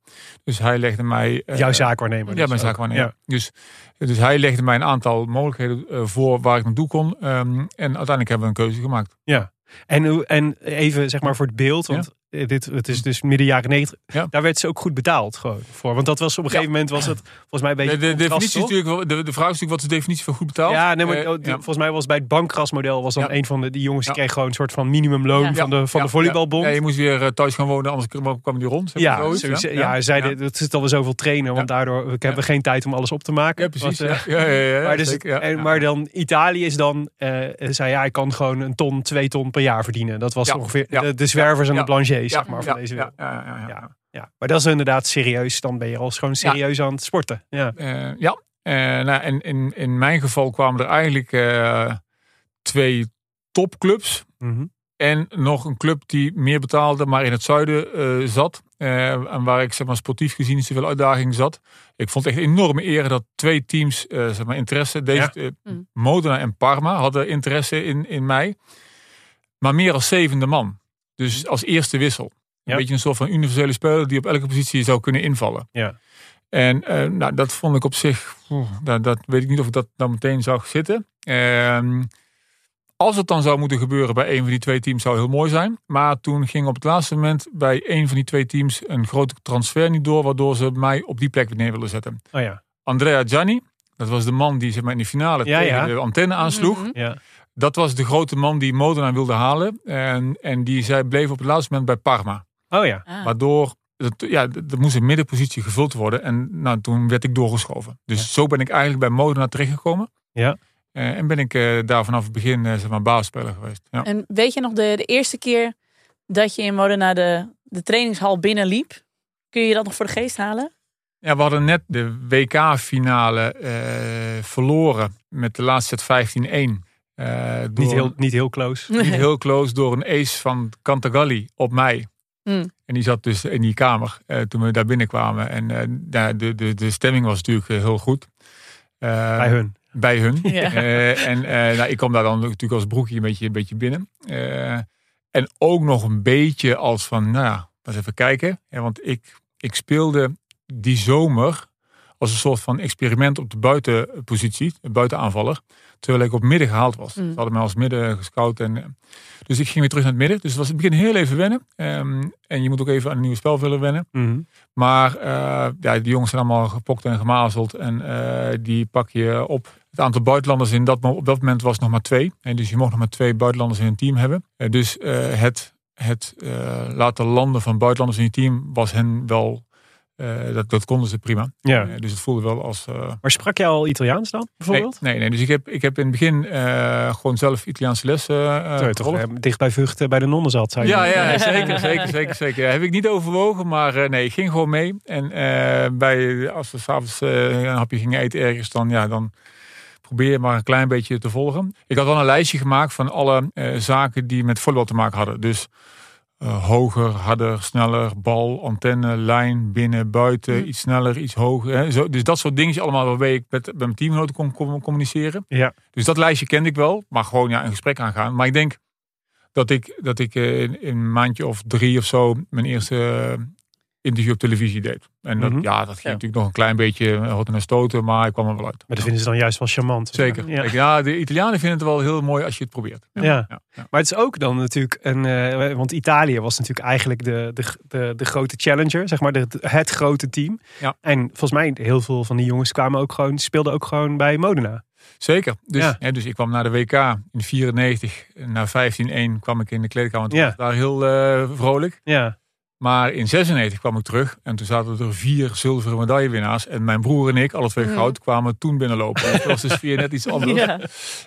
Dus hij legde mij... Jouw zaakwaarnemer. Ja, dus mijn ook. zaakwaarnemer. Ja. Dus, dus hij legde mij een aantal mogelijkheden voor waar ik naartoe kon. Ehm, en uiteindelijk hebben we een keuze gemaakt. Ja. En, en even zeg maar voor het beeld, want dit, het is dus midden jaren 90. Ja. Daar werd ze ook goed betaald gewoon voor. Want dat was op een gegeven moment was het volgens mij een beetje De, de, definitie is natuurlijk, wel- de, de vraag is natuurlijk wat is de definitie van goed betaald? Ja, nee, maar Eh, oh, de- ja. volgens mij was bij het bankgrasmodel was dan Ja. een van de die jongens die Ja. kreeg gewoon een soort van minimumloon Ja. van de van Ja, de volleybalbond. Ja, je moest weer eh, thuis gaan wonen, anders kwam die rond. Ja, zoiets, sowieso- ja, ja. zeiden dat zit alweer zoveel trainen, want daardoor hebben we geen tijd om alles op te maken. Ja, precies. Was, eh, ja. Ja, ja, ja, maar, dus, en, maar dan Italië is dan, eh zei ja, ik kan gewoon een ton, twee ton per jaar verdienen. Dat was ongeveer de, zwervers en de blanchers, Ja, zeg maar, ja, van deze ja, wereld. ja, ja, ja. Ja. Ja, maar dat is inderdaad serieus. Dan ben je al gewoon serieus aan het sporten. Ja. Eh, ja. Eh, nou, en in, in mijn geval kwamen er eigenlijk eh, twee topclubs. Mhm. En nog een club die meer betaalde, maar in het zuiden eh, zat. Eh, en waar ik zeg maar, sportief gezien niet zoveel uitdaging zat. Ik vond het echt een enorme eer dat twee teams eh, zeg maar, interesse. Deze, Ja. Mm. Modena en Parma hadden interesse in, in mij. Maar meer als zevende man. Dus als eerste wissel. Een Ja. beetje een soort van universele speler die op elke positie zou kunnen invallen. Ja. En eh, nou, dat vond ik op zich, oeh, dat, dat weet ik niet of ik dat dan meteen zag zitten. Ehm, als het dan zou moeten gebeuren bij een van die twee teams zou heel mooi zijn. Maar toen ging op het laatste moment bij een van die twee teams een grote transfer niet door. Waardoor ze mij op die plek weer neer wilden zetten. Oh ja. Andrea Gianni, dat was de man die zeg maar, in de finale Ja, tegen ja. de antenne aansloeg. Mhm. ja. Dat was de grote man die Modena wilde halen. En, en die zij bleef op het laatste moment bij Parma. Oh ja. Ah. Waardoor, ja, er moest een middenpositie gevuld worden. En nou, toen werd ik doorgeschoven. Dus zo ben ik eigenlijk bij Modena terechtgekomen. Ja. Eh, en ben ik eh, daar vanaf het begin eh, zeg maar, basisspeler geweest. Ja. En weet je nog de, de eerste keer dat je in Modena de, de trainingshal binnenliep? Kun je dat nog voor de geest halen? ja, we hadden net de WK-finale eh, verloren met de laatste set 15-1. Eh, door Niet heel, niet heel close. [LAUGHS] niet heel close door een ace van Cantagalli op mij. Hmm. En die zat dus in die kamer eh, toen we daar binnenkwamen. En eh, de, de, de, de stemming was natuurlijk heel goed. Eh, Bij hun. Bij hun. [LAUGHS] Ja. Eh, en eh, nou, ik kwam daar dan natuurlijk als broekje een beetje, een beetje binnen. Eh, en ook nog een beetje als van, nou ja, eens even kijken. Ja, want ik, ik speelde die zomer als een soort van experiment op de buitenpositie, de buitenaanvaller. Terwijl ik op midden gehaald was. Mm. Ze hadden mij als midden gescout. En, eh, dus ik ging weer terug naar het midden. Dus het was in het begin heel even wennen. Ehm, en je moet ook even aan een nieuwe spel willen wennen. Mhm. Maar eh, ja, die jongens zijn allemaal gepokt en gemazeld. En eh, die pak je op. Het aantal buitenlanders in dat, op dat moment was nog maar twee. En dus je mocht nog maar twee buitenlanders in een team hebben. Dus eh, het het eh, laten landen van buitenlanders in je team was hen wel, eh, dat, dat konden ze prima. Ja. Eh, dus het voelde wel als... eh, Maar sprak jij al Italiaans dan, bijvoorbeeld? Nee, nee, nee. Dus ik heb, ik heb in het begin gewoon zelf Italiaanse les Terwijl je toch dicht bij Vught bij de nonnen zat, zei je. Ja, ja, zeker, zeker, zeker, zeker. Ja, heb ik niet overwogen, maar nee, ik ging gewoon mee. En bij, als we s'avonds een hapje gingen eten ergens, dan, ja, dan probeer je maar een klein beetje te volgen. Ik had wel een lijstje gemaakt van alle zaken die met voetbal te maken hadden. Dus eh, hoger, harder, sneller, bal, antenne, lijn, binnen, buiten, iets sneller, iets hoger. Hè. Zo, dus dat soort dingen allemaal waarbij ik met, met mijn teamgenoten kon, kon communiceren. Ja. Dus dat lijstje kende ik wel, maar gewoon ja, een gesprek aangaan. Maar ik denk dat ik, dat ik eh, in, in een maandje of drie of zo mijn eerste interview op televisie deed. En dat, Mhm. ja, dat ging Ja. natuurlijk nog een klein beetje eh, hotten en stoten, maar ik kwam er wel uit. Maar dat vinden ze dan juist wel charmant. Zeker. Ja. Ja. de Italianen vinden het wel heel mooi als je het probeert. Ja. ja. Maar het is ook dan natuurlijk een. eh, want Italië was natuurlijk eigenlijk de, de, de, de grote challenger, zeg maar, de, het grote team. Ja. En volgens mij, heel veel van die jongens kwamen ook gewoon, speelden ook gewoon bij Modena. Zeker. Dus, Ja. hè, dus ik kwam naar de WK in 94. Na 15-1 kwam ik in de kleedkamer. Toen Ja. was daar heel eh, vrolijk. Ja, Maar in 96 kwam ik terug. En toen zaten er vier zilveren medaillewinnaars. En mijn broer en ik, alle twee Mm. goud, kwamen toen binnenlopen. Dus dat was de sfeer net iets [LAUGHS] anders. Ja.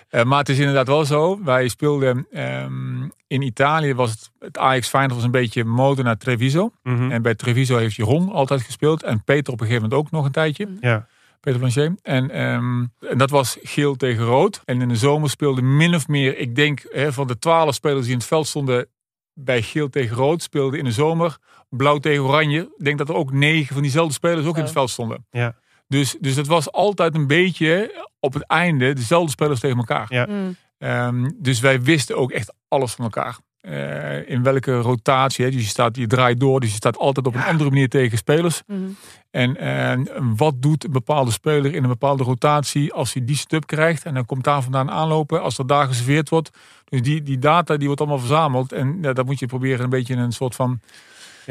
Eh, maar het is inderdaad wel zo. Wij speelden ehm, in Italië was het, het Ajax Feyenoord was een beetje Modena Treviso. Mhm. En bij Treviso heeft Jeroen altijd gespeeld. En Peter op een gegeven moment ook nog een tijdje. ja. Peter Blanchet. En, ehm, en dat was geel tegen rood. En in de zomer speelde min of meer, ik denk hè, van de twaalf spelers die in het veld stonden bij geel tegen rood, speelden in de zomer blauw tegen oranje. Ik denk dat er ook negen van diezelfde spelers ook in het veld stonden. Ja. Dus, dus het was altijd een beetje op het einde dezelfde spelers tegen elkaar. Ja. Mm. Ehm, dus wij wisten ook echt alles van elkaar. Eh, in welke rotatie. Hè? Dus je, staat, je draait door. Dus je staat altijd op een andere manier tegen spelers. Mhm. En wat doet een bepaalde speler in een bepaalde rotatie als hij die stub krijgt. En dan komt daar vandaan aanlopen als er daar geserveerd wordt. Dus die, die data die wordt allemaal verzameld. En ja, daar moet je proberen een beetje een soort van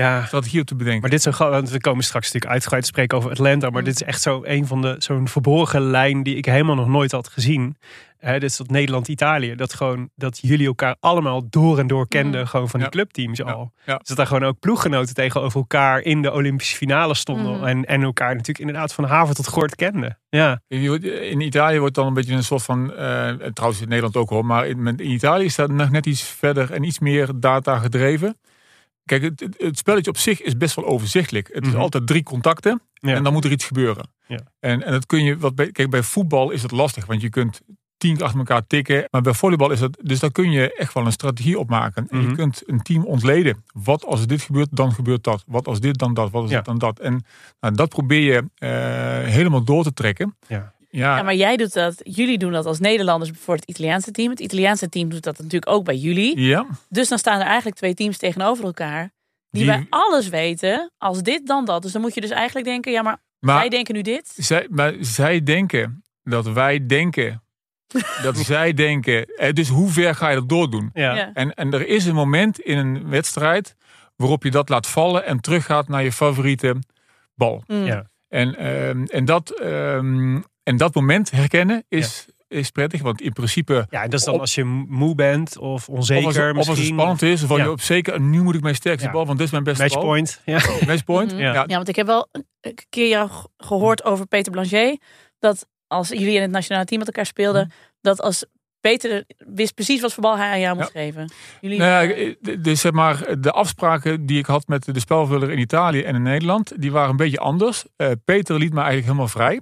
ja. strategie op te bedenken. Maar dit is zo gewoon, want we komen straks natuurlijk uitgebreid te spreken over Atlanta. Maar dit is echt zo een van de zo'n verborgen lijn die ik helemaal nog nooit had gezien. Hè, dit is dat Nederland-Italië. Dat gewoon dat jullie elkaar allemaal door en door kenden, Mhm. gewoon van die Ja. clubteams al. ja. Dus dat daar gewoon ook ploeggenoten tegenover elkaar in de Olympische finale stonden. Mhm. En, en elkaar natuurlijk inderdaad van haven tot gort kenden. Ja, In Italië wordt dan een beetje een soort van, eh, trouwens in Nederland ook hoor, maar in, in Italië is dat nog net iets verder en iets meer data gedreven. Kijk, het, spelletje op zich is best wel overzichtelijk. Het is Mhm. altijd drie contacten Ja. en dan moet er iets gebeuren. Ja. En, en dat kun je, wat bij, kijk, bij voetbal is het lastig, want je kunt tien keer achter elkaar tikken. Maar bij volleybal is dat, dus daar kun je echt wel een strategie op maken. En Mhm. je kunt een team ontleden. Wat als dit gebeurt, dan gebeurt dat. Wat als dit, dan dat. Wat als Ja. dit, dan dat. En nou, dat probeer je eh, helemaal door te trekken. Ja. Ja, maar jij doet dat, jullie doen dat als Nederlanders voor het Italiaanse team. Het Italiaanse team doet dat natuurlijk ook bij jullie. ja. Dus dan staan er eigenlijk twee teams tegenover elkaar. Die, Die- bij alles weten, als dit dan dat. Dus dan moet je dus eigenlijk denken, ja maar, Maar wij denken nu dit. Zij, maar zij denken dat wij denken. [LAUGHS] dat zij denken. Eh, Dus hoe ver ga je dat doordoen? ja. Ja. En, en er is een moment in een wedstrijd waarop je dat laat vallen en teruggaat naar je favoriete bal. Mm. Ja. En, ehm, en, dat, ehm, en dat moment herkennen is, is prettig. Want in principe. Ja, en dat is dan Op- als je moe bent of onzeker of als, het- of als het misschien. spannend is, of Ja. je op zeker, nu moet ik mijn sterkste Ja. bal, want dit is mijn beste bal. Matchpoint. Ja. [LAUGHS] Matchpoint. Mhm. Ja. Ja. Ja, want ik heb wel een keer jou gehoord over Peter Blanchet. Dat als jullie in het nationale team met elkaar speelden, dat als Peter wist precies wat voor bal hij aan jou moest geven. Jullie, Nou ja, eh, dus zeg maar, de afspraken die ik had met de spelvuller in Italië en in Nederland, die waren een beetje anders. Eh, Peter liet me eigenlijk helemaal vrij.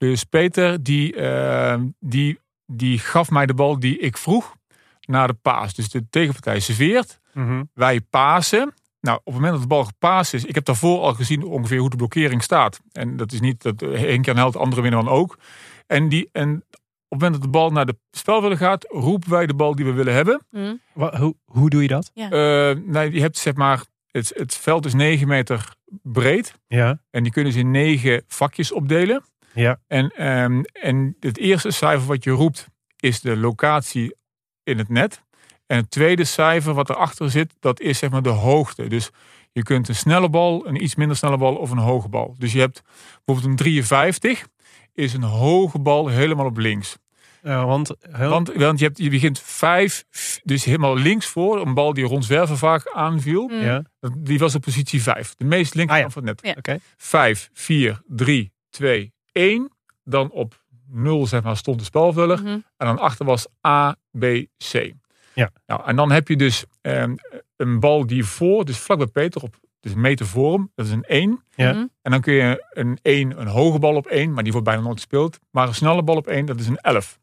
Dus Peter, die, eh, die, die gaf mij de bal die ik vroeg naar de paas. Dus de tegenpartij serveert, Mhm. wij pasen. Nou, op het moment dat de bal gepaast is, ik heb daarvoor al gezien ongeveer hoe de blokkering staat. En dat is niet dat één keer een held, de andere winnen dan ook. En, die, en op het moment dat de bal naar de spelvuller gaat, roepen wij de bal die we willen hebben. hm, Wa- Hoe, hoe doe je dat? Eh, nou, je hebt zeg maar, het, het veld is 9 meter breed. Ja. En die kunnen ze in negen vakjes opdelen. Ja. En, ehm, en het eerste cijfer wat je roept is de locatie in het net. En het tweede cijfer wat erachter zit, dat is zeg maar de hoogte. Dus je kunt een snelle bal, een iets minder snelle bal of een hoge bal. Dus je hebt bijvoorbeeld een 53 is een hoge bal helemaal op links. Ja, want, heel- Want, want je, hebt, je begint vijf, dus helemaal links voor. Een bal die Ron Zwerver vaak aanviel. Mm. ja, Die was op positie 5. De meest linkerkant Ah, van het net. 5, 4, 3, 2, 1. Dan op 0 zeg maar, stond de spelvuller. Mhm. En dan achter was A, B, C. Ja. Nou, en dan heb je dus ehm, een bal die voor, dus vlak bij Peter, op dus een meter voor hem. Dat is een 1. Ja. Mhm. En dan kun je een 1, een hoge bal op 1, maar die wordt bijna nooit gespeeld. Maar een snelle bal op 1, dat is een 11.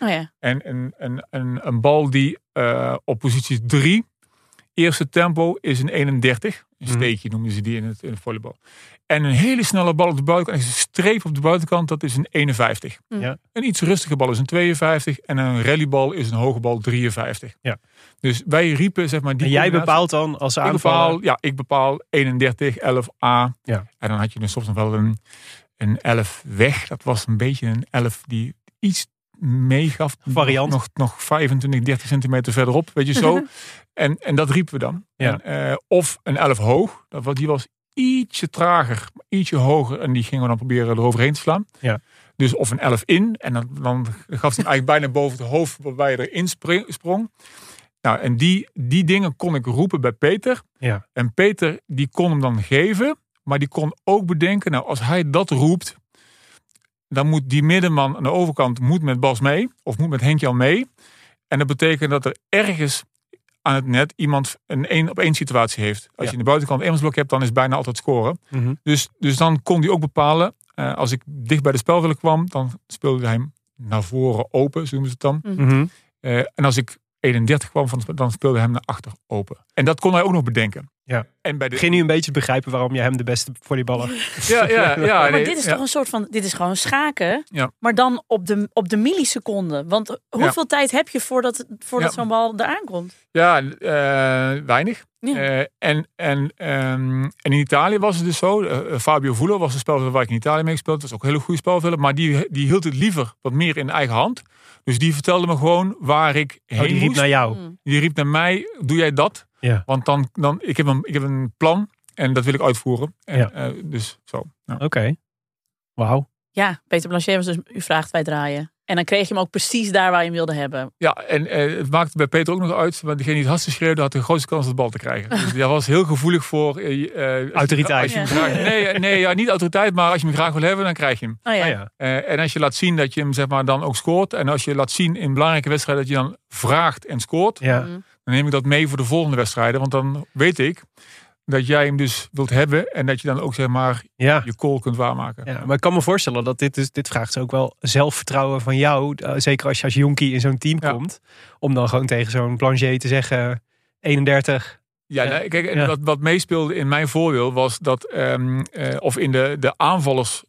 Oh ja. En een, een, een, een bal die eh, op positie 3, eerste tempo, is een 31. Een Mhm. steekje noemen ze die in het, in het volleybal. En een hele snelle bal op de buitenkant, een streep op de buitenkant, dat is een 51. Mhm. Ja. Een iets rustige bal is een 52 en een rallybal is een hoge bal 53. Ja. Dus wij riepen zeg maar die En jij bepaalt dan als ik aanvaller... bepaal, ja, ik bepaal 31, 11 A. Ja. En dan had je dus soms nog wel een, een 11 weg. Dat was een beetje een 11 die iets meegaf. Variant. Nog, nog 25, 30 centimeter verderop, weet je zo. [LAUGHS] en, en dat riepen we dan. Ja. En, eh, of een 11 hoog. Dat, die was ietsje trager, ietsje hoger. En die gingen we dan proberen eroverheen te slaan. Ja. Dus of een 11 in. En dan, dan gaf hij eigenlijk bijna boven het hoofd waarbij je erin sprong. Nou, en die, die dingen kon ik roepen bij Peter. Ja. En Peter die kon hem dan geven. Maar die kon ook bedenken, nou als hij dat roept. Dan moet die middenman aan de overkant moet met Bas mee. Of moet met Henk Jan mee. En dat betekent dat er ergens aan het net iemand een één op één situatie heeft. Als Ja. je in de buitenkant eenmansblok hebt, dan is het bijna altijd scoren. Mhm. Dus, dus dan kon hij ook bepalen. eh, als ik dicht bij de spelviller kwam, dan speelde hij hem naar voren open, zo noemen ze het dan. Mhm. Eh, en als ik 31 kwam, van, dan speelde hij hem naar achter open. En dat kon hij ook nog bedenken. Ja. En bij Ik de, begin nu een beetje te begrijpen waarom jij hem de beste volleyballer... [LAUGHS] ja, ja, ja, [LAUGHS] maar nee, dit is ja. toch een soort van, dit is gewoon schaken, Ja. maar dan op de, op de milliseconde. Want hoeveel tijd heb je voordat, voordat Ja. zo'n bal eraan komt? Ja, eh, weinig. Ja. Eh, en, en, ehm, en in Italië was het dus zo. eh, Fabio Voelo was een speler waar ik in Italië mee gespeeld. Dat was ook een hele goede spelveller. Maar die, die hield het liever wat meer in eigen hand. Dus die vertelde me gewoon waar ik heen Oh, die riep moest. naar jou. Mm. Die riep naar mij, doe jij dat? Ja. Want dan, dan ik, heb een, ik heb een plan en dat wil ik uitvoeren. En, Ja. eh, dus zo. Ja. Oké. Wauw. Ja, Peter Blanchet was dus u vraagt wij draaien. En dan kreeg je hem ook precies daar waar je hem wilde hebben. Ja, en eh, het maakte bij Peter ook nog uit. Maar degene die het hardste schreeuwde had de grootste kans om de bal te krijgen. Dus [LAUGHS] hij was heel gevoelig voor... eh, eh, als je- Autoriteit. Als je hem Ja. graag, nee, eh, nee ja, niet autoriteit, maar als je hem graag wil hebben, dan krijg je hem. Oh ja. Ah, ja. Eh, en als je laat zien dat je hem zeg maar, dan ook scoort. En als je laat zien in belangrijke wedstrijden dat je dan vraagt en scoort. Ja. Dan neem ik dat mee voor de volgende wedstrijden. Want dan weet ik dat jij hem dus wilt hebben. En dat je dan ook zeg maar Ja. je call kunt waarmaken. Ja, maar ik kan me voorstellen dat dit, dus, dit vraagt ook wel zelfvertrouwen van jou. eh, Zeker als je als jonkie in zo'n team Ja. komt. Om dan gewoon tegen zo'n Blanchet te zeggen, 31. Ja, Ja. nee, kijk, en Ja. wat, wat meespeelde in mijn voordeel was dat, ehm, eh, of in de, de aanvallers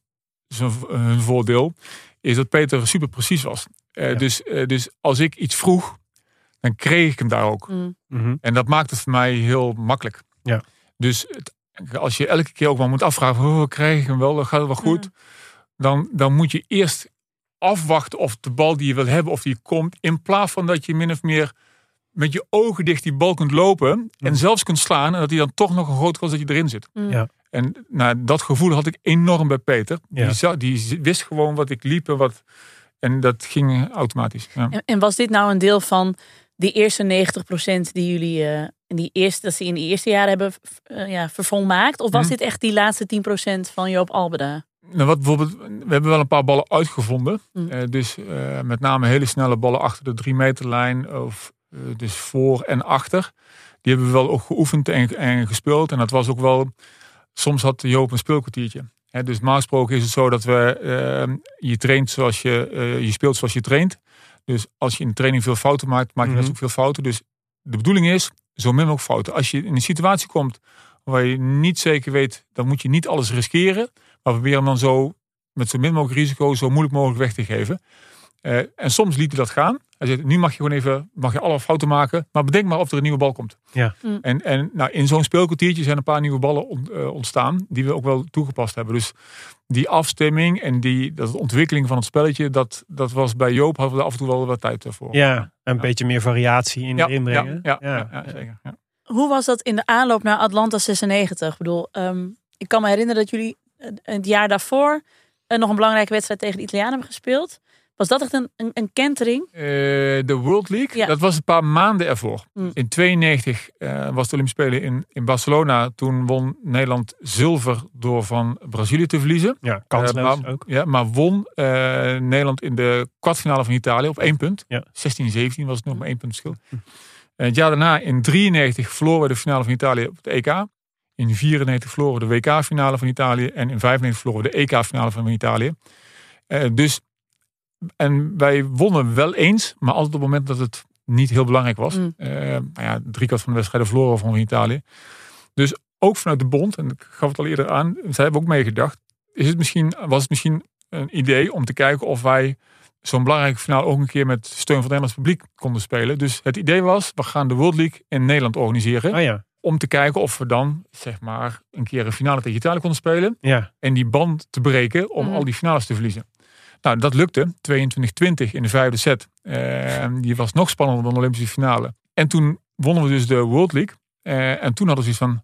zijn, hun voordeel, is dat Peter super precies was. Eh, Ja. dus, dus als ik iets vroeg, dan kreeg ik hem daar ook. Mm. Mhm. En dat maakt het voor mij heel makkelijk. Ja. Dus het- als je elke keer ook maar moet afvragen, oh, krijg ik hem wel, gaat het wel goed? Mm. Dan, dan moet je eerst afwachten of de bal die je wil hebben, of die komt. In plaats van dat je min of meer met je ogen dicht die bal kunt lopen en Mm. zelfs kunt slaan. En dat hij dan toch nog een groot kans dat je erin zit. Mm. Ja. En nou, dat gevoel had ik enorm bij Peter. Ja. Die, za- die wist gewoon wat ik liep en wat... En dat ging automatisch. Ja. En, en was dit nou een deel van die eerste 90% die jullie eh, in die eerste, dat ze in die eerste jaren hebben eh, ja, vervolmaakt? Of was Hm. dit echt die laatste 10% van Joop Albeda? Nou, wat bijvoorbeeld, we hebben wel een paar ballen uitgevonden. Mm. Eh, dus met name hele snelle ballen achter de drie meterlijn. Of dus voor en achter. Die hebben we wel ook geoefend en, en gespeeld. En dat was ook wel... Soms had Joop een speelkwartiertje. Hè, dus normaal gesproken is het zo dat we... je traint zoals je... je speelt zoals je traint. Dus als je in de training veel fouten maakt, maak je net Mhm. ook veel fouten. Dus de bedoeling is, zo min mogelijk fouten. Als je in een situatie komt waar je niet zeker weet... dan moet je niet alles riskeren. Maar probeer hem dan zo met zo min mogelijk risico zo moeilijk mogelijk weg te geven. Eh, en soms liet hij dat gaan. Hij nu mag je gewoon even, mag je alle fouten maken, maar bedenk maar of er een nieuwe bal komt. Ja. Mm. En, en nou, in zo'n speelkwartiertje zijn een paar nieuwe ballen eh, ontstaan, die we ook wel toegepast hebben. Dus die afstemming en die dat ontwikkeling van het spelletje, dat, dat was bij Joop, hadden we af en toe wel wat tijd voor. Ja, een Ja. beetje meer variatie in ja, erin ja, brengen. ja, ja, ja, zeker. Ja. Hoe was dat in de aanloop naar Atlanta 96? Ik bedoel, ehm, ik kan me herinneren dat jullie eh, het jaar daarvoor eh, nog een belangrijke wedstrijd tegen de Italianen hebben gespeeld. Was dat echt een, een, een kentering? Eh, de World League, Ja. dat was een paar maanden ervoor. Mm. In 92 eh, was de Olympische Spelen in, in Barcelona. Toen won Nederland zilver door van Brazilië te verliezen. Ja, kansloos Eh, maar, ook. Ja, maar won eh, Nederland in de kwartfinale van Italië op één punt. Ja. 16, 17 was het nog maar één punt verschil. En het jaar daarna, in 93, verloren we de finale van Italië op het EK. In 94 verloren we de WK-finale van Italië. En in 95 verloren we de EK-finale van Italië. Eh, dus, en wij wonnen wel eens, maar altijd op het moment dat het niet heel belangrijk was. Mm. Eh, nou ja, driekwart van de wedstrijden verloren van Italië. Dus ook vanuit de bond, en ik gaf het al eerder aan, zij hebben ook meegedacht. Is het misschien, was het misschien een idee om te kijken of wij zo'n belangrijke finale ook een keer met steun van het Nederlands publiek konden spelen. Dus het idee was, we gaan de World League in Nederland organiseren. Oh ja, Om te kijken of we dan, zeg maar, een keer een finale tegen Italië konden spelen. ja. En die band te breken om Mhm. al die finales te verliezen. Nou, dat lukte. 22-20 in de vijfde set. Eh, die was nog spannender dan de Olympische finale. En toen wonnen we dus de World League. Eh, en toen hadden we zoiets van,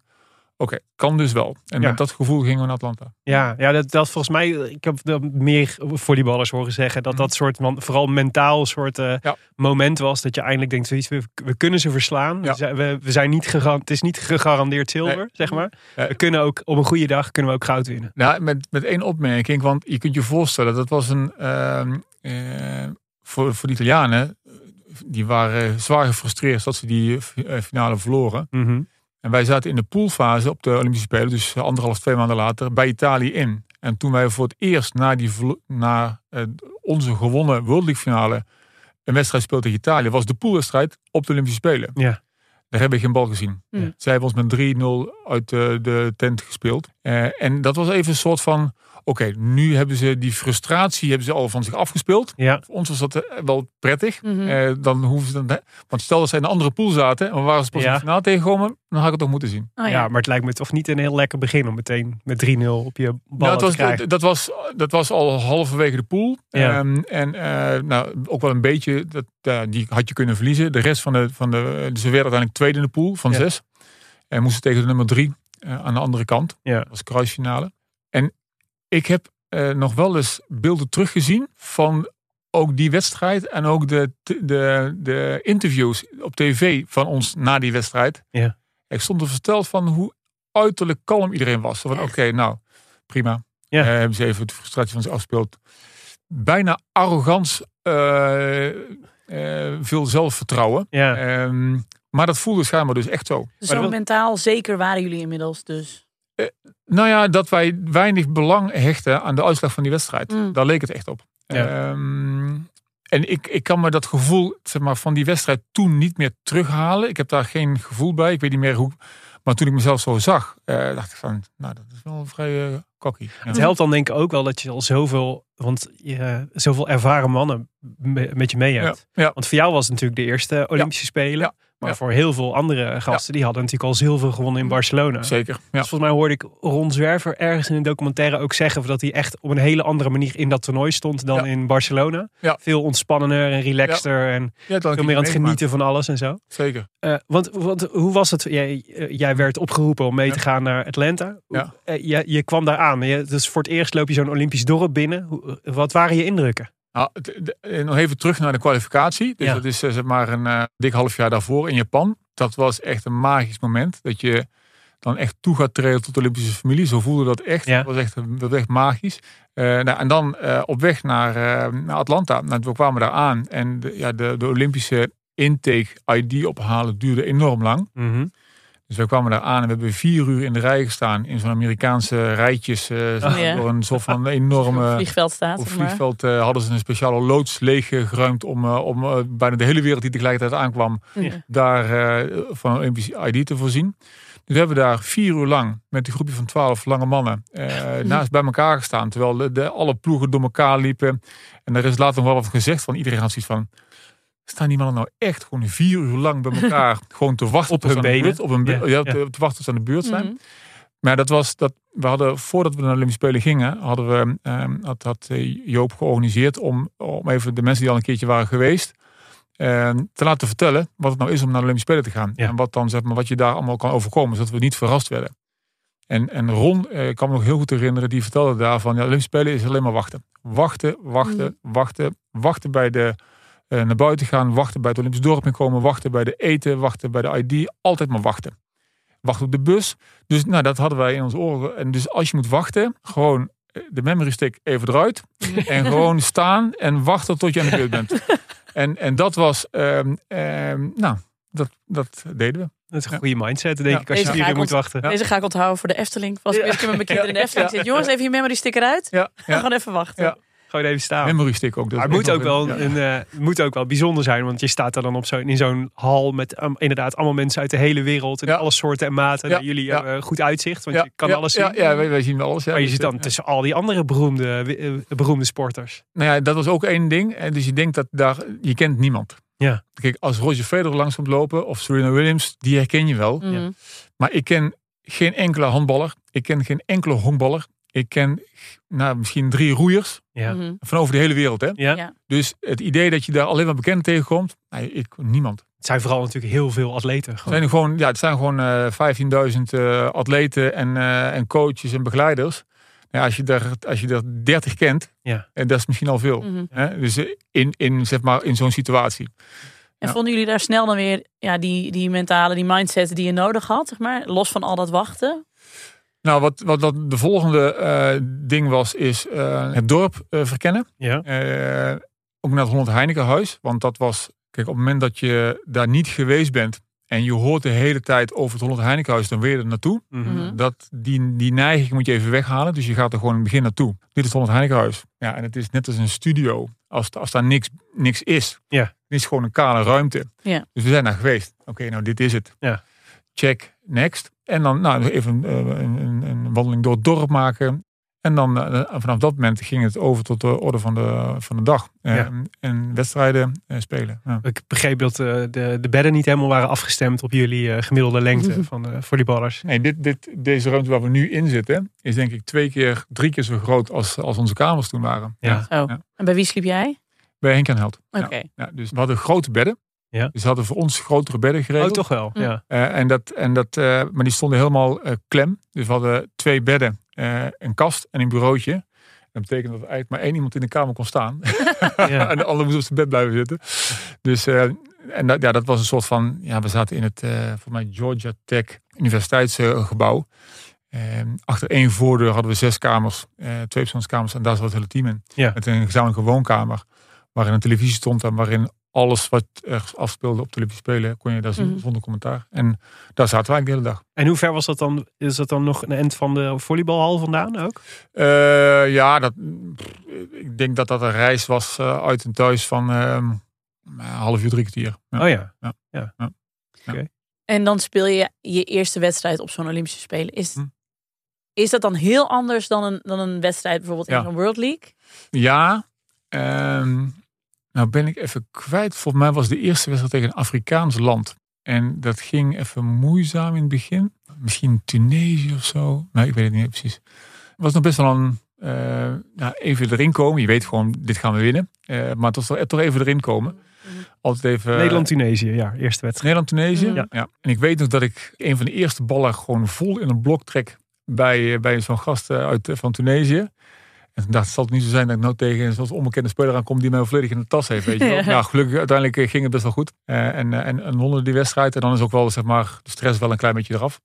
oké, kan dus wel. En Ja. met dat gevoel gingen we naar Atlanta. Ja, ja dat, dat volgens mij, ik heb dat meer volleyballers horen zeggen, dat dat soort, man- vooral mentaal soort eh, Mhm. Ja. moment was, dat je eindelijk denkt, zoiets, we, we kunnen ze verslaan. Ja. We, zijn- we, zijn niet gegaran- het is niet gegarandeerd zilver, Nee. zeg maar. We kunnen ook, op een goede dag, kunnen we ook goud winnen. Nou, met, met één opmerking, want je kunt je voorstellen, dat was een, ehm, eh, voor, voor de Italianen, die waren zwaar gefrustreerd dat ze die eh, finale verloren. Mhm. En wij zaten in de poolfase op de Olympische Spelen, dus anderhalf, twee maanden later, bij Italië in. En toen wij voor het eerst na, die, na eh, onze gewonnen World League finale een wedstrijd speelden tegen Italië, was de poolwedstrijd op de Olympische Spelen. Ja. Daar hebben we geen bal gezien. Hmm. Zij hebben ons met 3-0 uit de, de tent gespeeld. Eh, en dat was even een soort van, oké, nu hebben ze die frustratie hebben ze al van zich afgespeeld. Ja, Voor ons was dat eh, wel prettig. Mhm. Eh, dan hoeven ze dan, want stel dat zij in een andere pool zaten en we waren ze pas Ja. in de finale tegengekomen, dan had ik het toch moeten zien. Oh, ja. ja. maar het lijkt me toch niet een heel lekker begin om meteen met 3-0 op je bal Nou, was, te krijgen. dat, was, dat was al halverwege de pool. Ja. Ehm, en eh, nou, ook wel een beetje, dat, die had je kunnen verliezen. De rest van de, van de ze werden uiteindelijk tweede in de pool van Ja. zes. En moesten tegen de nummer drie eh, aan de andere kant. Ja. Dat was kruisfinale. En ik heb eh, nog wel eens beelden teruggezien van ook die wedstrijd. En ook de, de, de interviews op tv van ons na die wedstrijd. Ja. Ik stond er verteld van hoe uiterlijk kalm iedereen was. Van oké, nou prima. Ja. Eh, hebben ze even de frustratie van zich afgespeeld. Bijna arrogant, veel zelfvertrouwen. ja. Ehm, maar dat voelde schijnbaar dus echt zo. Dus zo dat- mentaal zeker waren jullie inmiddels dus. Nou ja, dat wij weinig belang hechten aan de uitslag van die wedstrijd. Mm. Daar leek het echt op. Ja. Ehm, en ik, ik kan me dat gevoel zeg maar, van die wedstrijd toen niet meer terughalen. Ik heb daar geen gevoel bij. Ik weet niet meer hoe. Maar toen ik mezelf zo zag, eh, dacht ik van, nou, dat is wel vrij uh, cocky. Ja. Het helpt dan denk ik ook wel dat je al zoveel, want je zoveel ervaren mannen me- met je mee Ja, hebt. ja. Want voor jou was het natuurlijk de eerste Olympische Spelen. Maar ja. voor heel veel andere gasten, die hadden natuurlijk al zilver gewonnen in Barcelona. Zeker. Ja. Dus volgens mij hoorde ik Ron Zwerver ergens in een documentaire ook zeggen dat hij echt op een hele andere manier in dat toernooi stond dan Ja. in Barcelona. Ja. Veel ontspannender en relaxter en veel meer aan het genieten van alles en zo. Zeker. Eh, want, want hoe was het? Jij, eh, jij werd opgeroepen om mee te gaan naar Atlanta. Ja. Eh, je, je kwam daar aan. Je, dus voor het eerst loop je zo'n Olympisch dorp binnen. Wat waren je indrukken? Nou, nog even terug naar de kwalificatie. Dus Ja. dat is eh, zeg maar een eh, dik half jaar daarvoor in Japan. Dat was echt een magisch moment. Dat je dan echt toe gaat treden tot de Olympische familie. Zo voelde dat echt. Ja. Dat was echt, dat was echt magisch. Nou, en dan op weg naar, naar Atlanta. Nou, we kwamen daar aan. En de, ja, de, de Olympische intake ID ophalen duurde enorm lang. Dus we kwamen daar aan en we hebben vier uur in de rij gestaan. In zo'n Amerikaanse rijtjes. Oh, ja. Door een soort van [LAUGHS] enorme... vliegveld staat. Op vliegveld eh, hadden ze een speciale loods leeggeruimd om, eh, om bijna de hele wereld die tegelijkertijd aankwam, Ja. daar van een ID te voorzien. Dus we hebben daar vier uur lang met een groepje van twaalf lange mannen eh, [LAUGHS] naast bij elkaar gestaan. Terwijl de, de- alle ploegen door elkaar liepen. En er is later nog wel wat gezegd van iedereen had zoiets van... Staan die mannen nou echt gewoon vier uur lang bij elkaar [LAUGHS] gewoon te wachten Op hun benen. beurt- op hun be- Ja, ja, ja. Te, te wachten tot ze aan de beurt zijn. Mhm. Maar dat was dat we hadden voordat we naar de Olympische Spelen gingen, hadden we ehm, had, had eh, Joop georganiseerd om, om even de mensen die al een keertje waren geweest ehm, te laten vertellen wat het nou is om naar de Olympische Spelen te gaan Ja. en wat dan zeg maar wat je daar allemaal kan overkomen, zodat we niet verrast werden. En, en Ron, eh, ik kan me nog heel goed herinneren, die vertelde daarvan, ja, Olympische Spelen is alleen maar wachten. Wachten, wachten, wachten, wachten bij de, naar buiten gaan, wachten bij het Olympisch dorp komen, wachten bij de eten, wachten bij de ID, altijd maar wachten. Wachten op de bus. Dus nou, dat hadden wij in ons oren. En dus als je moet wachten, gewoon eh, de memory stick even eruit [LAUGHS] en gewoon staan en wachten tot je aan de beurt bent. En, en dat was, ehm, ehm, nou, dat, dat deden we. Dat is een goede mindset, denk Ja. ik, als je Deze ik moet wachten. Deze ga ik onthouden voor de Efteling. Als ik Ja. met mijn kinderen in de Efteling Ja. zit. Jongens, even je memory stick eruit. Ja, gaan even wachten. Ja. Gewoon even staan. Memory stick ook. dat Maar is het moet ook, wel een- ja. een, eh, het moet ook wel bijzonder zijn, want je staat er dan op zo, in zo'n hal met um, inderdaad allemaal mensen uit de hele wereld en Ja. alle soorten en maten. Ja. Nou, jullie Ja. hebben goed uitzicht, want Ja, je kan ja, alles zien. Ja, ja wij, wij zien alles. Ja. maar je zit dan eh, tussen al die andere beroemde, eh, beroemde sporters. Nou ja, dat was ook één ding. En dus je denkt dat daar, je kent niemand. Ja. Kijk, als Roger Federer langs komt lopen of Serena Williams, die herken je wel. Mhm. Maar ik ken geen enkele handballer. Ik ken geen enkele honkballer. Ik ken nou, misschien drie roeiers Ja. Mhm. van over de hele wereld. Hè? Ja. Ja. Dus het idee dat je daar alleen maar bekenden tegenkomt, nee, ik, niemand. Het zijn vooral natuurlijk heel veel atleten. Het Gewoon. zijn gewoon, ja, het zijn gewoon eh 15.000 eh, atleten en, eh, en coaches en begeleiders. Ja, als, je er, als je er 30 kent, Ja. en dat is misschien al veel. Mhm. Hè? Dus eh, in, in, zeg maar, in zo'n situatie. En Ja. vonden jullie daar snel dan weer ja, die, die mentale, die mindset die je nodig had, zeg maar? Los van al dat wachten? Nou, wat, wat, wat de volgende eh, ding was, is eh, het dorp eh, verkennen. Ja. Eh, ook naar het Holland Heinekenhuis. Want dat was, kijk, op het moment dat je daar niet geweest bent en je hoort de hele tijd over het Holland Heinekenhuis, dan je er naartoe. Mhm. Mhm. Dat, die, die neiging moet je even weghalen. Dus je gaat er gewoon in het begin naartoe. Dit is het Holland Heinekenhuis. Ja, en het is net als een studio. Als, als daar niks, niks is. Ja. Het is gewoon een kale ruimte. Ja. Dus we zijn daar geweest. Oké, nou dit is het. Ja. Check, next. En dan nou, even eh, een, een, een wandeling door het dorp maken. En dan eh, vanaf dat moment ging het over tot de orde van de, van de dag. Eh, Ja. En wedstrijden spelen. Ja. Ik begreep dat de, de bedden niet helemaal waren afgestemd op jullie gemiddelde lengte [LAUGHS] van de volleyballers. Nee, dit, dit, deze ruimte waar we nu in zitten, is denk ik twee keer, drie keer zo groot als, als onze kamers toen waren. Ja. Ja. En bij wie sliep jij? Bij Henk en Held. Ja. Oké. Ja, dus we hadden grote bedden. Ja. Dus we hadden voor ons grotere bedden Oh, geregeld. toch wel? Mm. Ja. Eh, en dat, en dat, eh, maar die stonden helemaal eh, klem. Dus we hadden twee bedden, eh, een kast en een bureautje. Dat betekent dat er eigenlijk maar één iemand in de kamer kon staan. [LAUGHS] Ja. en de ander moest op zijn bed blijven zitten. Dus eh, en dat, ja, dat was een soort van, ja, we zaten in het, eh voor mij Georgia Tech universiteitsgebouw. Eh, achter één voordeur hadden we zes kamers, eh twee persoonskamers en daar zat het hele team in. Ja. Met een gezamenlijke woonkamer, waarin een televisie stond en waarin alles wat er afspeelde op televisie spelen, kon je daar zien Mhm. zonder commentaar. En daar zaten wij de hele dag. En hoe ver was dat dan? Is dat dan nog een end van de volleybalhal vandaan ook? Eh, ja, dat, pff, ik denk dat dat een reis was eh, uit en thuis van ehm, een half uur, drie kwartier. Ja. Oh ja. En dan speel je je eerste wedstrijd op zo'n Olympische Spelen. Is, Hm. is dat dan heel anders dan een, dan een wedstrijd bijvoorbeeld in Ja. zo'n World League? Ja, ehm, nou ben ik even kwijt. Volgens mij was de eerste wedstrijd tegen een Afrikaans land. En dat ging even moeizaam in het begin. Misschien Tunesië of zo. Nou, ik weet het niet precies. Het was nog best wel een, eh, nou, even erin komen. Je weet gewoon, dit gaan we winnen. Eh, maar toch, toch even erin komen. Altijd even... Nederland-Tunesië, ja. Eerste wedstrijd. Nederland-Tunesië. Mhm. Ja. En ik weet nog dat ik een van de eerste ballen gewoon vol in een blok trek bij, eh, bij zo'n gast uit, van Tunesië. En toen dacht ik, zal het niet zo zijn dat ik nou tegen een zoals onbekende speler aankom die mij volledig in de tas heeft. Weet je wel. [LAUGHS] Ja. Nou, gelukkig uiteindelijk eh, ging het best wel goed. Eh, en, eh, en, en wonnen die wedstrijd. En dan is ook wel zeg maar, de stress wel een klein beetje eraf.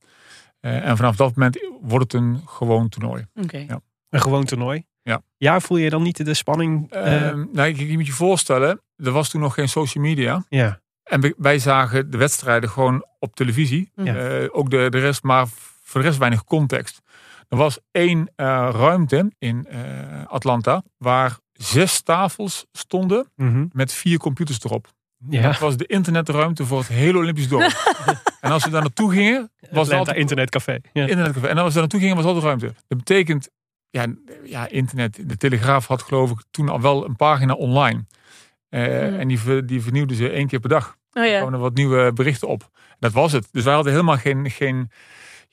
Eh, en vanaf dat moment wordt het een gewoon toernooi. Oké. Ja. Een gewoon toernooi. Ja. Ja, voel je dan niet de spanning? eh, Eh, nou, je, je moet je voorstellen, er was toen nog geen social media. ja. En wij zagen de wedstrijden gewoon op televisie. Ja. Eh, ook de, de rest, maar voor de rest weinig context. Er was één eh, ruimte in eh, Atlanta waar zes tafels stonden Mhm. met vier computers erop. Ja. Dat was de internetruimte voor het hele Olympisch dorp. [LAUGHS] en als we daar naartoe gingen, was Atlanta altijd Internetcafé. Ja. internetcafé. En als we daar naartoe gingen, was altijd ruimte. Dat betekent, ja, ja, internet. De Telegraaf had geloof ik toen al wel een pagina online. Eh, Mhm. En die, die vernieuwden ze één keer per dag Oh ja. kwamen er wat nieuwe berichten op. Dat was het. Dus wij hadden helemaal geen, geen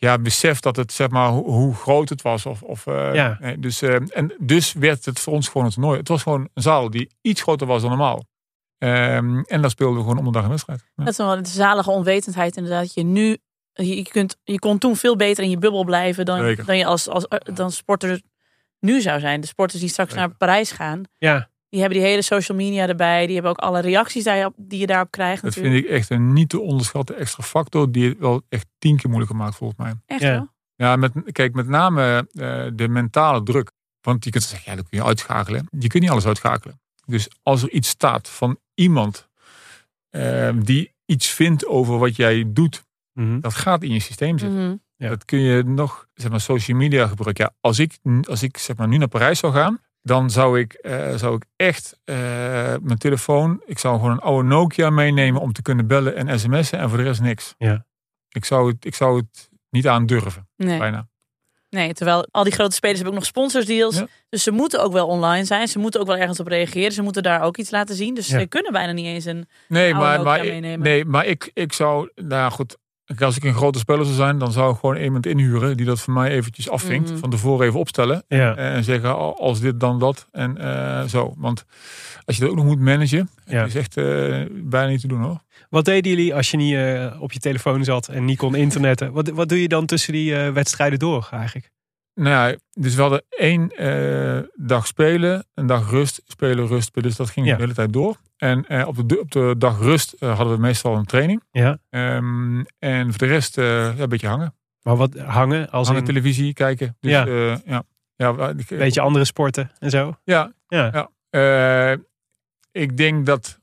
ja, besef dat het, zeg maar, hoe, hoe groot het was. Of, of, eh, Ja. nee, dus, eh, en dus werd het voor ons gewoon een toernooi. Het was gewoon een zaal die iets groter was dan normaal. Ehm, en daar speelden we gewoon om de dag een wedstrijd. Ja. Dat is wel een zalige onwetendheid inderdaad. Dat je nu je, je kunt, je kon toen veel beter in je bubbel blijven dan, Zeker. dan je als, als dan sporter nu zou zijn. De sporters die straks Zeker. naar Parijs gaan, Ja, die hebben die hele social media erbij. Die hebben ook alle reacties die je, die je daarop krijgt. Dat natuurlijk. vind ik echt een niet te onderschatten extra factor die het wel echt tien keer moeilijker maakt volgens mij. Echt Ja. wel? Ja, met, kijk, met name eh, de mentale druk. Want je kunt zeggen, ja, dat kun je uitschakelen. Je kunt niet alles uitschakelen. Dus als er iets staat van iemand eh, die iets vindt over wat jij doet, Mhm. dat gaat in je systeem zitten. Mhm. Ja. Dat kun je nog, zeg maar, social media gebruiken. Ja, als ik, als ik zeg maar, nu naar Parijs zou gaan, dan zou ik, eh, zou ik echt eh, mijn telefoon, ik zou gewoon een oude Nokia meenemen om te kunnen bellen en sms'en en voor de rest niks. Ja. Ik zou het, ik zou het niet aandurven, Nee. bijna. nee, terwijl al die grote spelers hebben ook nog sponsorsdeals. Ja. Dus ze moeten ook wel online zijn. Ze moeten ook wel ergens op reageren. Ze moeten daar ook iets laten zien. Dus Ja. ze kunnen bijna niet eens een... Nee, oude maar, Nokia maar, meenemen. nee, maar ik, ik zou, nou goed, als ik een grote speler zou zijn, dan zou ik gewoon iemand inhuren die dat voor mij eventjes afvinkt. Mhm. Van tevoren even opstellen. Ja. En zeggen al- als dit dan dat en eh, zo. Want als je dat ook nog moet managen, Ja. is echt eh, bijna niet te doen hoor. Wat deden jullie als je niet eh, op je telefoon zat en niet kon internetten? Wat, wat doe je dan tussen die eh, wedstrijden door eigenlijk? Nou ja, dus we hadden één eh, dag spelen, een dag rust, spelen, rust. spelen. Dus dat ging Ja. de hele tijd door. En eh, op, de, op de dag rust eh, hadden we meestal een training. Ja. Ehm, en voor de rest een beetje hangen. Maar wat hangen als hangen in televisie kijken. Dus, Ja. ja. ja. Ik- een beetje andere sporten en zo? Ja, Ja. ja. Ik denk dat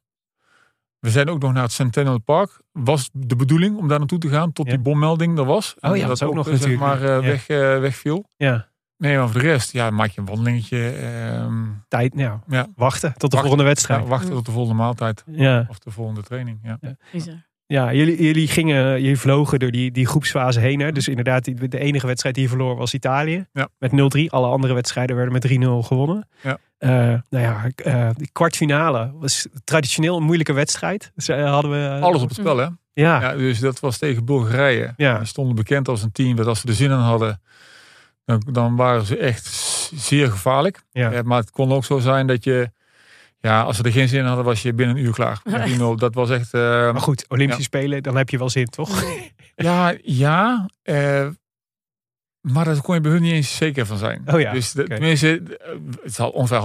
we zijn ook nog naar het Centennial Park. Was de bedoeling om daar naartoe te gaan tot Ja. die bommelding er was. Oh ja, En dat is ook nog eh, zeg natuurlijk. maar eh, Ja. weg, eh, wegviel. Ja. Nee, maar voor de rest, ja, maak je een wandelingetje. ehm, Tijd, nou, Ja. wachten tot de volgende wedstrijd. ja, wachten tot de volgende maaltijd. Ja. Of de volgende training. Ja. Ja, jullie, jullie gingen, jullie vlogen door die, die groepsfase heen. Hè? Dus inderdaad, die- de enige wedstrijd die je verloor was Italië. Ja. Met 0-3. Alle andere wedstrijden werden met 3-0 gewonnen. Ja. Eh, nou ja, eh, de kwartfinale was traditioneel een moeilijke wedstrijd. Dus, eh, hadden we, Alles op het spel, hè? Ja, Ja, dus dat was tegen Bulgarije. Ja. We stonden bekend als een team dat als ze er zin in hadden, dan, dan waren ze echt zeer gevaarlijk. Ja. Maar het kon ook zo zijn dat je, ja, als ze er geen zin in hadden, was je binnen een uur klaar. [LAUGHS] Met 3-0. Dat was echt. eh, maar goed, Olympische Ja. Spelen, dan heb je wel zin, toch? ja, ja. Maar daar kon je bij hun niet eens zeker van zijn. Oh ja, Dus de, oké. tenminste,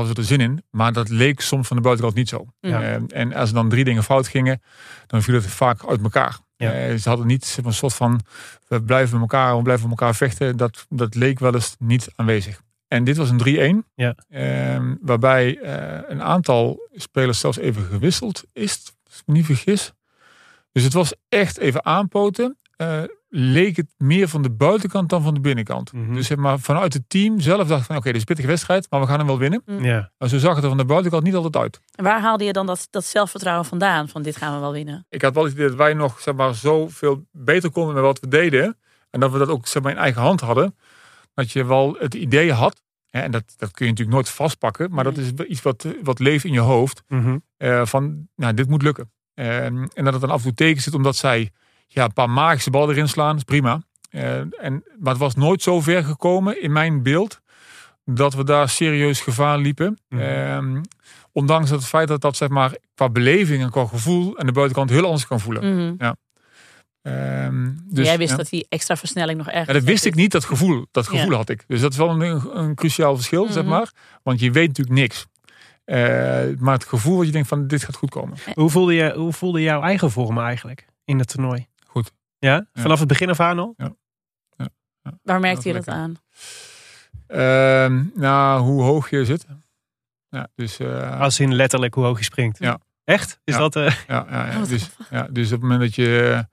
het er zin in. Maar dat leek soms van de buitenkant niet zo. Ja. Eh, en als er dan drie dingen fout gingen, dan viel het vaak uit elkaar. Ja. Eh, ze hadden niet een soort van, we blijven met elkaar, we blijven met elkaar vechten. Dat, dat leek wel eens niet aanwezig. En dit was een 3-1. Ja. Ehm, waarbij eh, een aantal spelers zelfs even gewisseld is. Als ik me niet vergis. Dus het was echt even aanpoten. Leek het meer van de buitenkant dan van de binnenkant. Mhm. Dus zeg maar, vanuit het team zelf dacht ik van oké, dit is een pittige wedstrijd, maar we gaan hem wel winnen. Ja. Maar zo zag het er van de buitenkant niet altijd uit. En waar haalde je dan dat, dat zelfvertrouwen vandaan? Van dit gaan we wel winnen. Ik had wel het idee dat wij nog zeg maar, zoveel beter konden met wat we deden. En dat we dat ook zeg maar, in eigen hand hadden. Dat je wel het idee had. Hè, en dat, dat kun je natuurlijk nooit vastpakken. Maar dat is iets wat, wat leeft in je hoofd. Mhm. eh, van, nou, dit moet lukken. Ehm, en dat het dan af en toe tegen zit omdat zij ja, een paar magische ballen erin slaan. is prima. Eh, en, maar het was nooit zo ver gekomen in mijn beeld. Dat we daar serieus gevaar liepen. Ehm, ondanks het feit dat dat zeg maar, qua beleving en qua gevoel aan de buitenkant heel anders kan voelen. Mhm. Ehm, dus, Jij wist ja. dat die extra versnelling nog erg Ja, dat wist ik niet, dat gevoel. Dat gevoel Ja. had ik. Dus dat is wel een, een cruciaal verschil, zeg Mhm. maar. Want je weet natuurlijk niks. Eh, maar het gevoel dat je denkt van dit gaat goed komen. Hoe, voelde je, hoe voelde jouw eigen vorm eigenlijk in het toernooi? Ja? Vanaf het begin af aan al? Waar merkte je Dat aan? Ehm, nou, hoe hoog je zit. Ja, dus, eh, Als in letterlijk hoe hoog je springt. Ja. Echt? Is Ja. dat... eh, ja, ja, ja. [LAUGHS] Wat Dus, ja, dus op het moment dat je,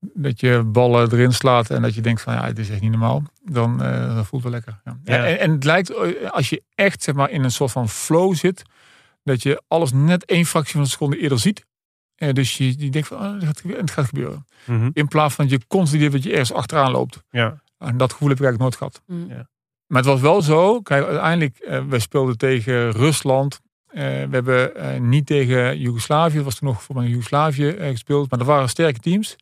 dat je ballen erin slaat en dat je denkt van ja, dit is echt niet normaal, dan, eh, dan voelt het wel lekker. Ja. Ja. En, en het lijkt, als je echt zeg maar, in een soort van flow zit, dat je alles net één fractie van een seconde eerder ziet. Eh, dus je, je denkt van oh, het, gaat gebeuren, het gaat gebeuren. mhm. In plaats van dat je constant dat je ergens achteraan loopt. Ja. En dat gevoel heb ik eigenlijk nooit gehad. Mm. Ja. Maar het was wel zo. Kijk, uiteindelijk, eh we speelden tegen Rusland. Eh, we hebben eh, niet tegen Joegoslavië, dat was toen nog voor mij Joegoslavië eh, gespeeld. Maar er waren sterke teams.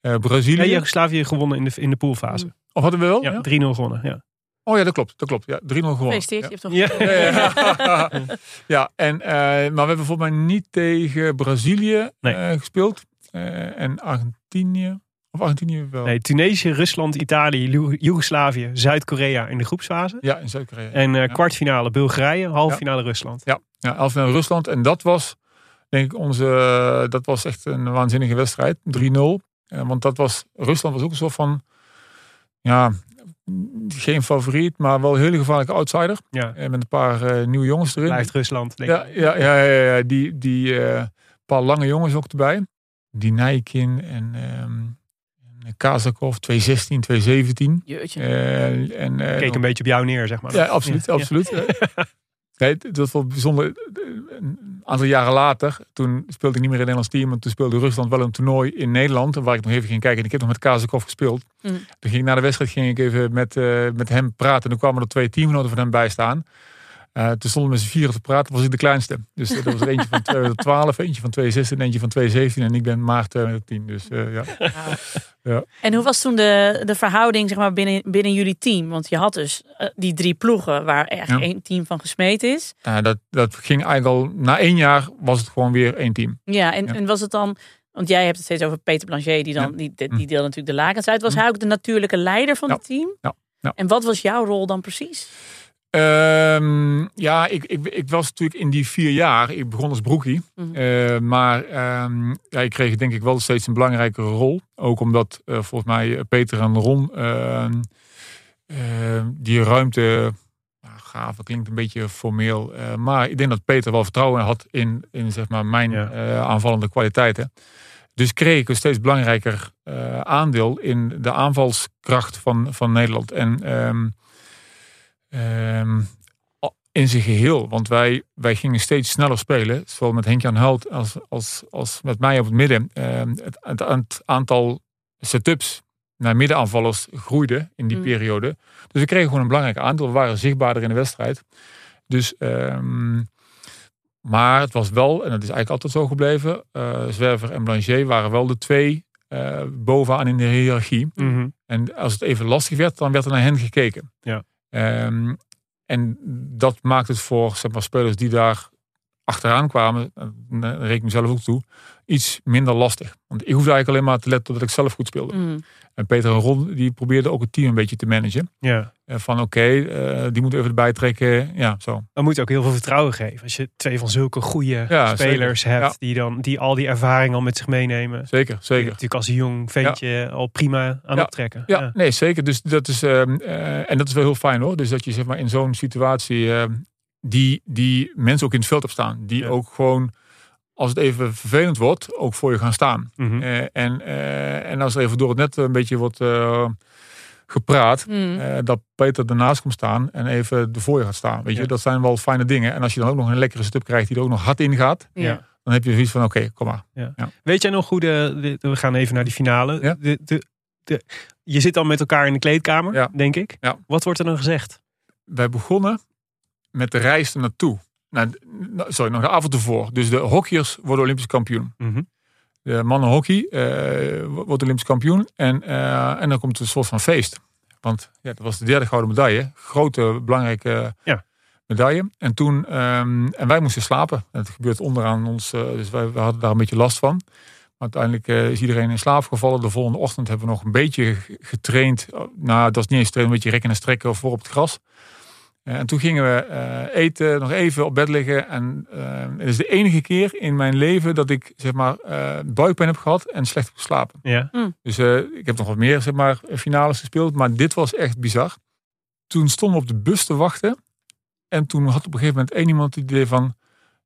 Eh Brazilië. Ja, Joegoslavië gewonnen in de, in de poolfase. Of hadden we wel? Ja, Ja. 3-0 gewonnen. Ja. Oh ja, dat klopt. Dat klopt. Ja, 3-0 gewonnen. Gefeliciteerd, Ja. je hebt toch... Ja. Ja, [LAUGHS] ja. ja, en, eh, maar we hebben volgens mij niet tegen Brazilië Nee. eh, gespeeld. Eh, en Argentinië. Of Argentinië wel. Nee, Tunesië, Rusland, Italië, Joegoslavië, Zuid-Korea in de groepsfase. Ja, in Zuid-Korea. En eh, Ja. kwartfinale Bulgarije, halve finale Rusland. Ja, ja elf naar Rusland. En dat was, denk ik, onze, dat was echt een waanzinnige wedstrijd. 3-0. Eh, want dat was, Rusland was ook een soort van, ja, geen favoriet, maar wel een hele gevaarlijke outsider. Ja. Eh, met een paar eh, nieuwe jongens erin. Blijft Rusland, denk Ja, ik. ja, ja, ja, ja, die, die eh, paar lange jongens ook erbij. Die Nijkin en ehm en Kazakov, 216, 217. Jeetje. Eh, en, eh, Keek een beetje op jou neer, zeg maar. ja, absoluut. Ja. absoluut. [LAUGHS] Nee, dat was wel bijzonder. Een aantal jaren later, toen speelde ik niet meer in het Nederlands team. En toen speelde Rusland wel een toernooi in Nederland. Waar ik nog even ging kijken. En ik heb nog met Kazakov gespeeld. Mm. Toen ging ik na de wedstrijd ging ik even met, eh, met hem praten. En toen kwamen er twee teamgenoten van hem bij staan. Eh, toen stonden we met z'n vieren te praten. was ik de kleinste. Dus er was er eentje van 2012, [LAUGHS] eentje van 2016 en eentje van 2017. En ik ben maart 2010. Dus eh, ja. En hoe was toen de, de verhouding zeg maar, binnen, binnen jullie team? Want je had dus eh, die drie ploegen waar echt Ja. één team van gesmeed is. Dat, dat ging eigenlijk al... Na één jaar was het gewoon weer één team. Ja, en, Ja. en was het dan... Want jij hebt het steeds over Peter Blanchet, die, dan, Ja. die, die, die deelde natuurlijk de lakens uit. Was Hm. hij ook de natuurlijke leider van Ja. het team? Ja. Ja. En wat was jouw rol dan precies? Ehm, ja, ik, ik, ik was natuurlijk in die vier jaar. Ik begon als broekie. Mhm. Eh, maar ehm, ja, ik kreeg denk ik wel steeds een belangrijkere rol. Ook omdat eh, volgens mij Peter en Ron ehm, ehm, die ruimte nou, gaven. Klinkt een beetje formeel. eh, maar ik denk dat Peter wel vertrouwen had in, in zeg maar, mijn Ja. eh, aanvallende kwaliteiten. Dus kreeg ik een steeds belangrijker eh, aandeel in de aanvalskracht van, van Nederland. En ehm, ehm, in zijn geheel. Want wij, wij gingen steeds sneller spelen. Zowel met Henk-Jan Hult als, als, als met mij op het midden. Ehm, het, het, het aantal setups naar middenaanvallers groeide in die Mm. periode. Dus we kregen gewoon een belangrijk aandeel. We waren zichtbaarder in de wedstrijd. Dus, ehm, maar het was wel, en dat is eigenlijk altijd zo gebleven. eh, Zwerver en Blanchet waren wel de twee eh, bovenaan in de hiërarchie. Mhm. En als het even lastig werd, dan werd er naar hen gekeken. Ja. Ehm, en dat maakt het voor zeg maar, spelers die daar achteraan kwamen, eh, reken ik mezelf ook toe, iets minder lastig. Want ik hoefde eigenlijk alleen maar te letten dat ik zelf goed speelde. Mm. En Peter en Ron, die probeerden ook het team een beetje te managen. Ja. Eh, van oké, eh, die moeten even erbij trekken. Ja, zo. Dan moet je ook heel veel vertrouwen geven. Als je twee van zulke goede Ja, spelers zeker. hebt. Ja. Die, dan, die al die ervaring al met zich meenemen. Zeker, zeker. natuurlijk als een jong ventje al prima aan Ja. optrekken. Ja, nee, zeker. Dus dat is, ehm, eh, en dat is wel heel fijn hoor. Dus dat je zeg maar in zo'n situatie ehm, die, die mensen ook in het veld hebt staan. Die Ja. ook gewoon, als het even vervelend wordt, ook voor je gaan staan. Mhm. Eh, en, eh, en als er even door het net een beetje wordt eh, gepraat, Mm. eh, dat Peter ernaast komt staan en even ervoor je gaat staan. Weet je, Ja. dat zijn wel fijne dingen. En als je dan ook nog een lekkere stub krijgt die er ook nog hard in gaat, Ja. Dan heb je zoiets van: oké, kom maar. Weet jij nog hoe de, de- We gaan even naar die finale. Ja. De, de, de, je zit dan met elkaar in de kleedkamer, Ja. denk ik. Ja. Wat wordt er dan gezegd? wij begonnen met de reis er naartoe. Nou, sorry, nog de avond ervoor. Dus de hockeyers worden Olympisch kampioen. Mhm. De mannenhockey eh wordt Olympisch kampioen. En, eh, en dan komt een soort van feest. Want ja, dat was de derde gouden medaille. Grote, belangrijke Ja. medaille. En toen, ehm, en wij moesten slapen. Het gebeurt onderaan ons, eh, dus wij, wij hadden daar een beetje last van. Maar uiteindelijk is iedereen in slaap gevallen. De volgende ochtend hebben we nog een beetje ge- getraind. Nou, dat is niet eens trainen, een beetje rekken en strekken voor op het gras. Eh, en toen gingen we eh, eten, nog even op bed liggen. En eh, het is de enige keer in mijn leven dat ik zeg maar eh, buikpijn heb gehad en slecht heb geslapen. Ja. Dus eh, ik heb nog wat meer zeg maar, finales gespeeld, maar dit was echt bizar. Toen stonden we op de bus te wachten. En toen had op een gegeven moment één iemand het idee van...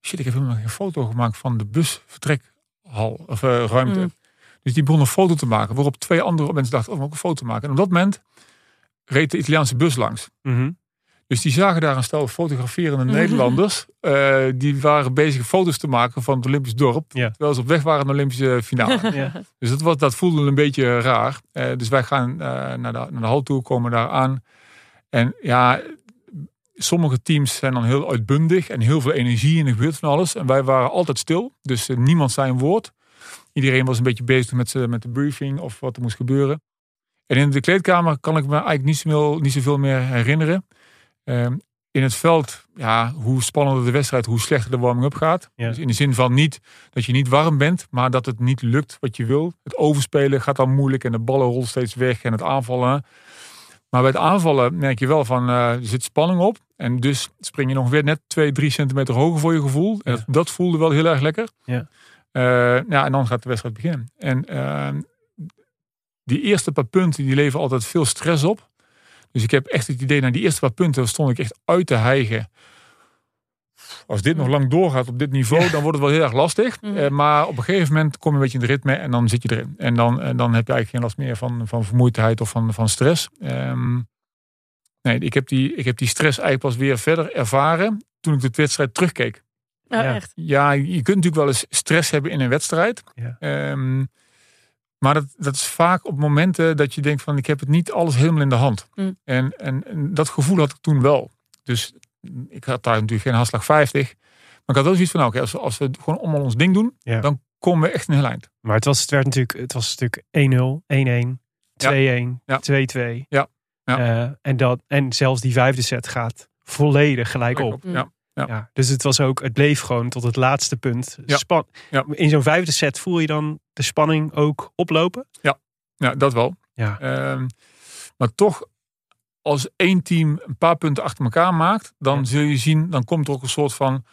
Shit, ik heb helemaal geen foto gemaakt van de busvertrekhal, of eh, ruimte. Mm. Dus die begon een foto te maken, waarop twee andere mensen dachten, oh, we ook een foto maken. En op dat moment reed de Italiaanse bus langs. Mhm. Dus die zagen daar een stel fotograferende Nederlanders. eh, die waren bezig foto's te maken van het Olympisch dorp. Ja. Terwijl ze op weg waren naar de Olympische finale. [LAUGHS] Ja. dus dat, was, dat voelde een beetje raar. Eh, dus wij gaan eh, naar, de, naar de hal toe, komen daar aan. En ja, sommige teams zijn dan heel uitbundig en heel veel energie en er gebeurt van alles. En wij waren altijd stil. Dus niemand zei een woord. Iedereen was een beetje bezig met, met de briefing of wat er moest gebeuren. En in de kleedkamer kan ik me eigenlijk niet, zoveel, niet zoveel meer herinneren. Ehm, in het veld, ja, hoe spannender de wedstrijd, hoe slechter de warming-up gaat. Ja. Dus in de zin van niet dat je niet warm bent, maar dat het niet lukt wat je wil. Het overspelen gaat dan moeilijk en de ballen rollen steeds weg en het aanvallen. Maar bij het aanvallen merk je wel van, eh, er zit spanning op. En dus spring je nog weer net 2, 3 centimeter hoger voor je gevoel. En Ja. dat, dat voelde wel heel erg lekker. Ja. Eh, ja, en dan gaat de wedstrijd beginnen. En ehm, die eerste paar punten, die leveren altijd veel stress op. Dus ik heb echt het idee, na die eerste paar punten stond ik echt uit te hijgen. Als dit nog lang doorgaat op dit niveau, dan wordt het wel heel erg lastig. Eh, maar op een gegeven moment kom je een beetje in de ritme en dan zit je erin. En dan, en dan heb je eigenlijk geen last meer van, van vermoeidheid of van, van stress. Ehm, nee, ik heb, die, ik heb die stress eigenlijk pas weer verder ervaren toen ik de wedstrijd terugkeek. Oh, Ja. echt. Ja, je kunt natuurlijk wel eens stress hebben in een wedstrijd. Ja. Ehm, maar dat, dat is vaak op momenten dat je denkt van ik heb het niet alles helemaal in de hand. Mm. En, en, en dat gevoel had ik toen wel. Dus ik had daar natuurlijk geen hartslag 50. Maar ik had wel zoiets van, nou, oké, als, we, als we gewoon allemaal ons ding doen, Ja. dan komen we echt een heel eind. Maar het was, het werd natuurlijk, het was natuurlijk 1-0, 1-1, 2-1, Ja. 2-2. Ja. Ja. Eh, en, dat, en zelfs die vijfde set gaat volledig gelijk op. Mm. Ja. Ja. Ja, dus het was ook, het bleef gewoon tot het laatste punt. Ja. Span Ja. In zo'n vijfde set voel je dan de spanning ook oplopen? ja, dat wel. Ja. Ehm, maar toch, als één team een paar punten achter elkaar maakt, dan Ja. zul je zien, dan komt er ook een soort van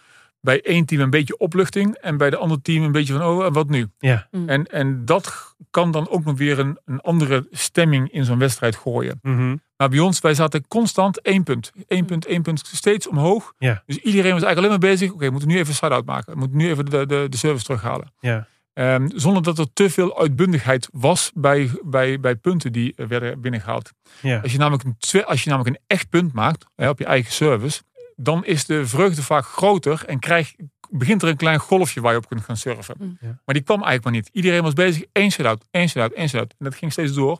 bij één team een beetje opluchting en bij de andere team een beetje van, oh, en wat nu? Ja. Mm. En, en dat kan dan ook nog weer een, een andere stemming in zo'n wedstrijd gooien. Mhm. Maar bij ons, wij zaten constant één punt. één punt, één punt, steeds omhoog. Ja. Dus iedereen was eigenlijk alleen maar bezig. Oké, we moeten nu even side-out maken. We moeten nu even de, de, de service terughalen. Ja. Ehm, zonder dat er te veel uitbundigheid was bij, bij, bij punten die werden binnengehaald. Ja. Als je namelijk een, als je namelijk een echt punt maakt hè, op je eigen service, dan is de vreugde vaak groter en krijg, begint er een klein golfje waar je op kunt gaan surfen. Mm. Ja. Maar die kwam eigenlijk maar niet. Iedereen was bezig, één set-out, één set-out, één set-out. En dat ging steeds door.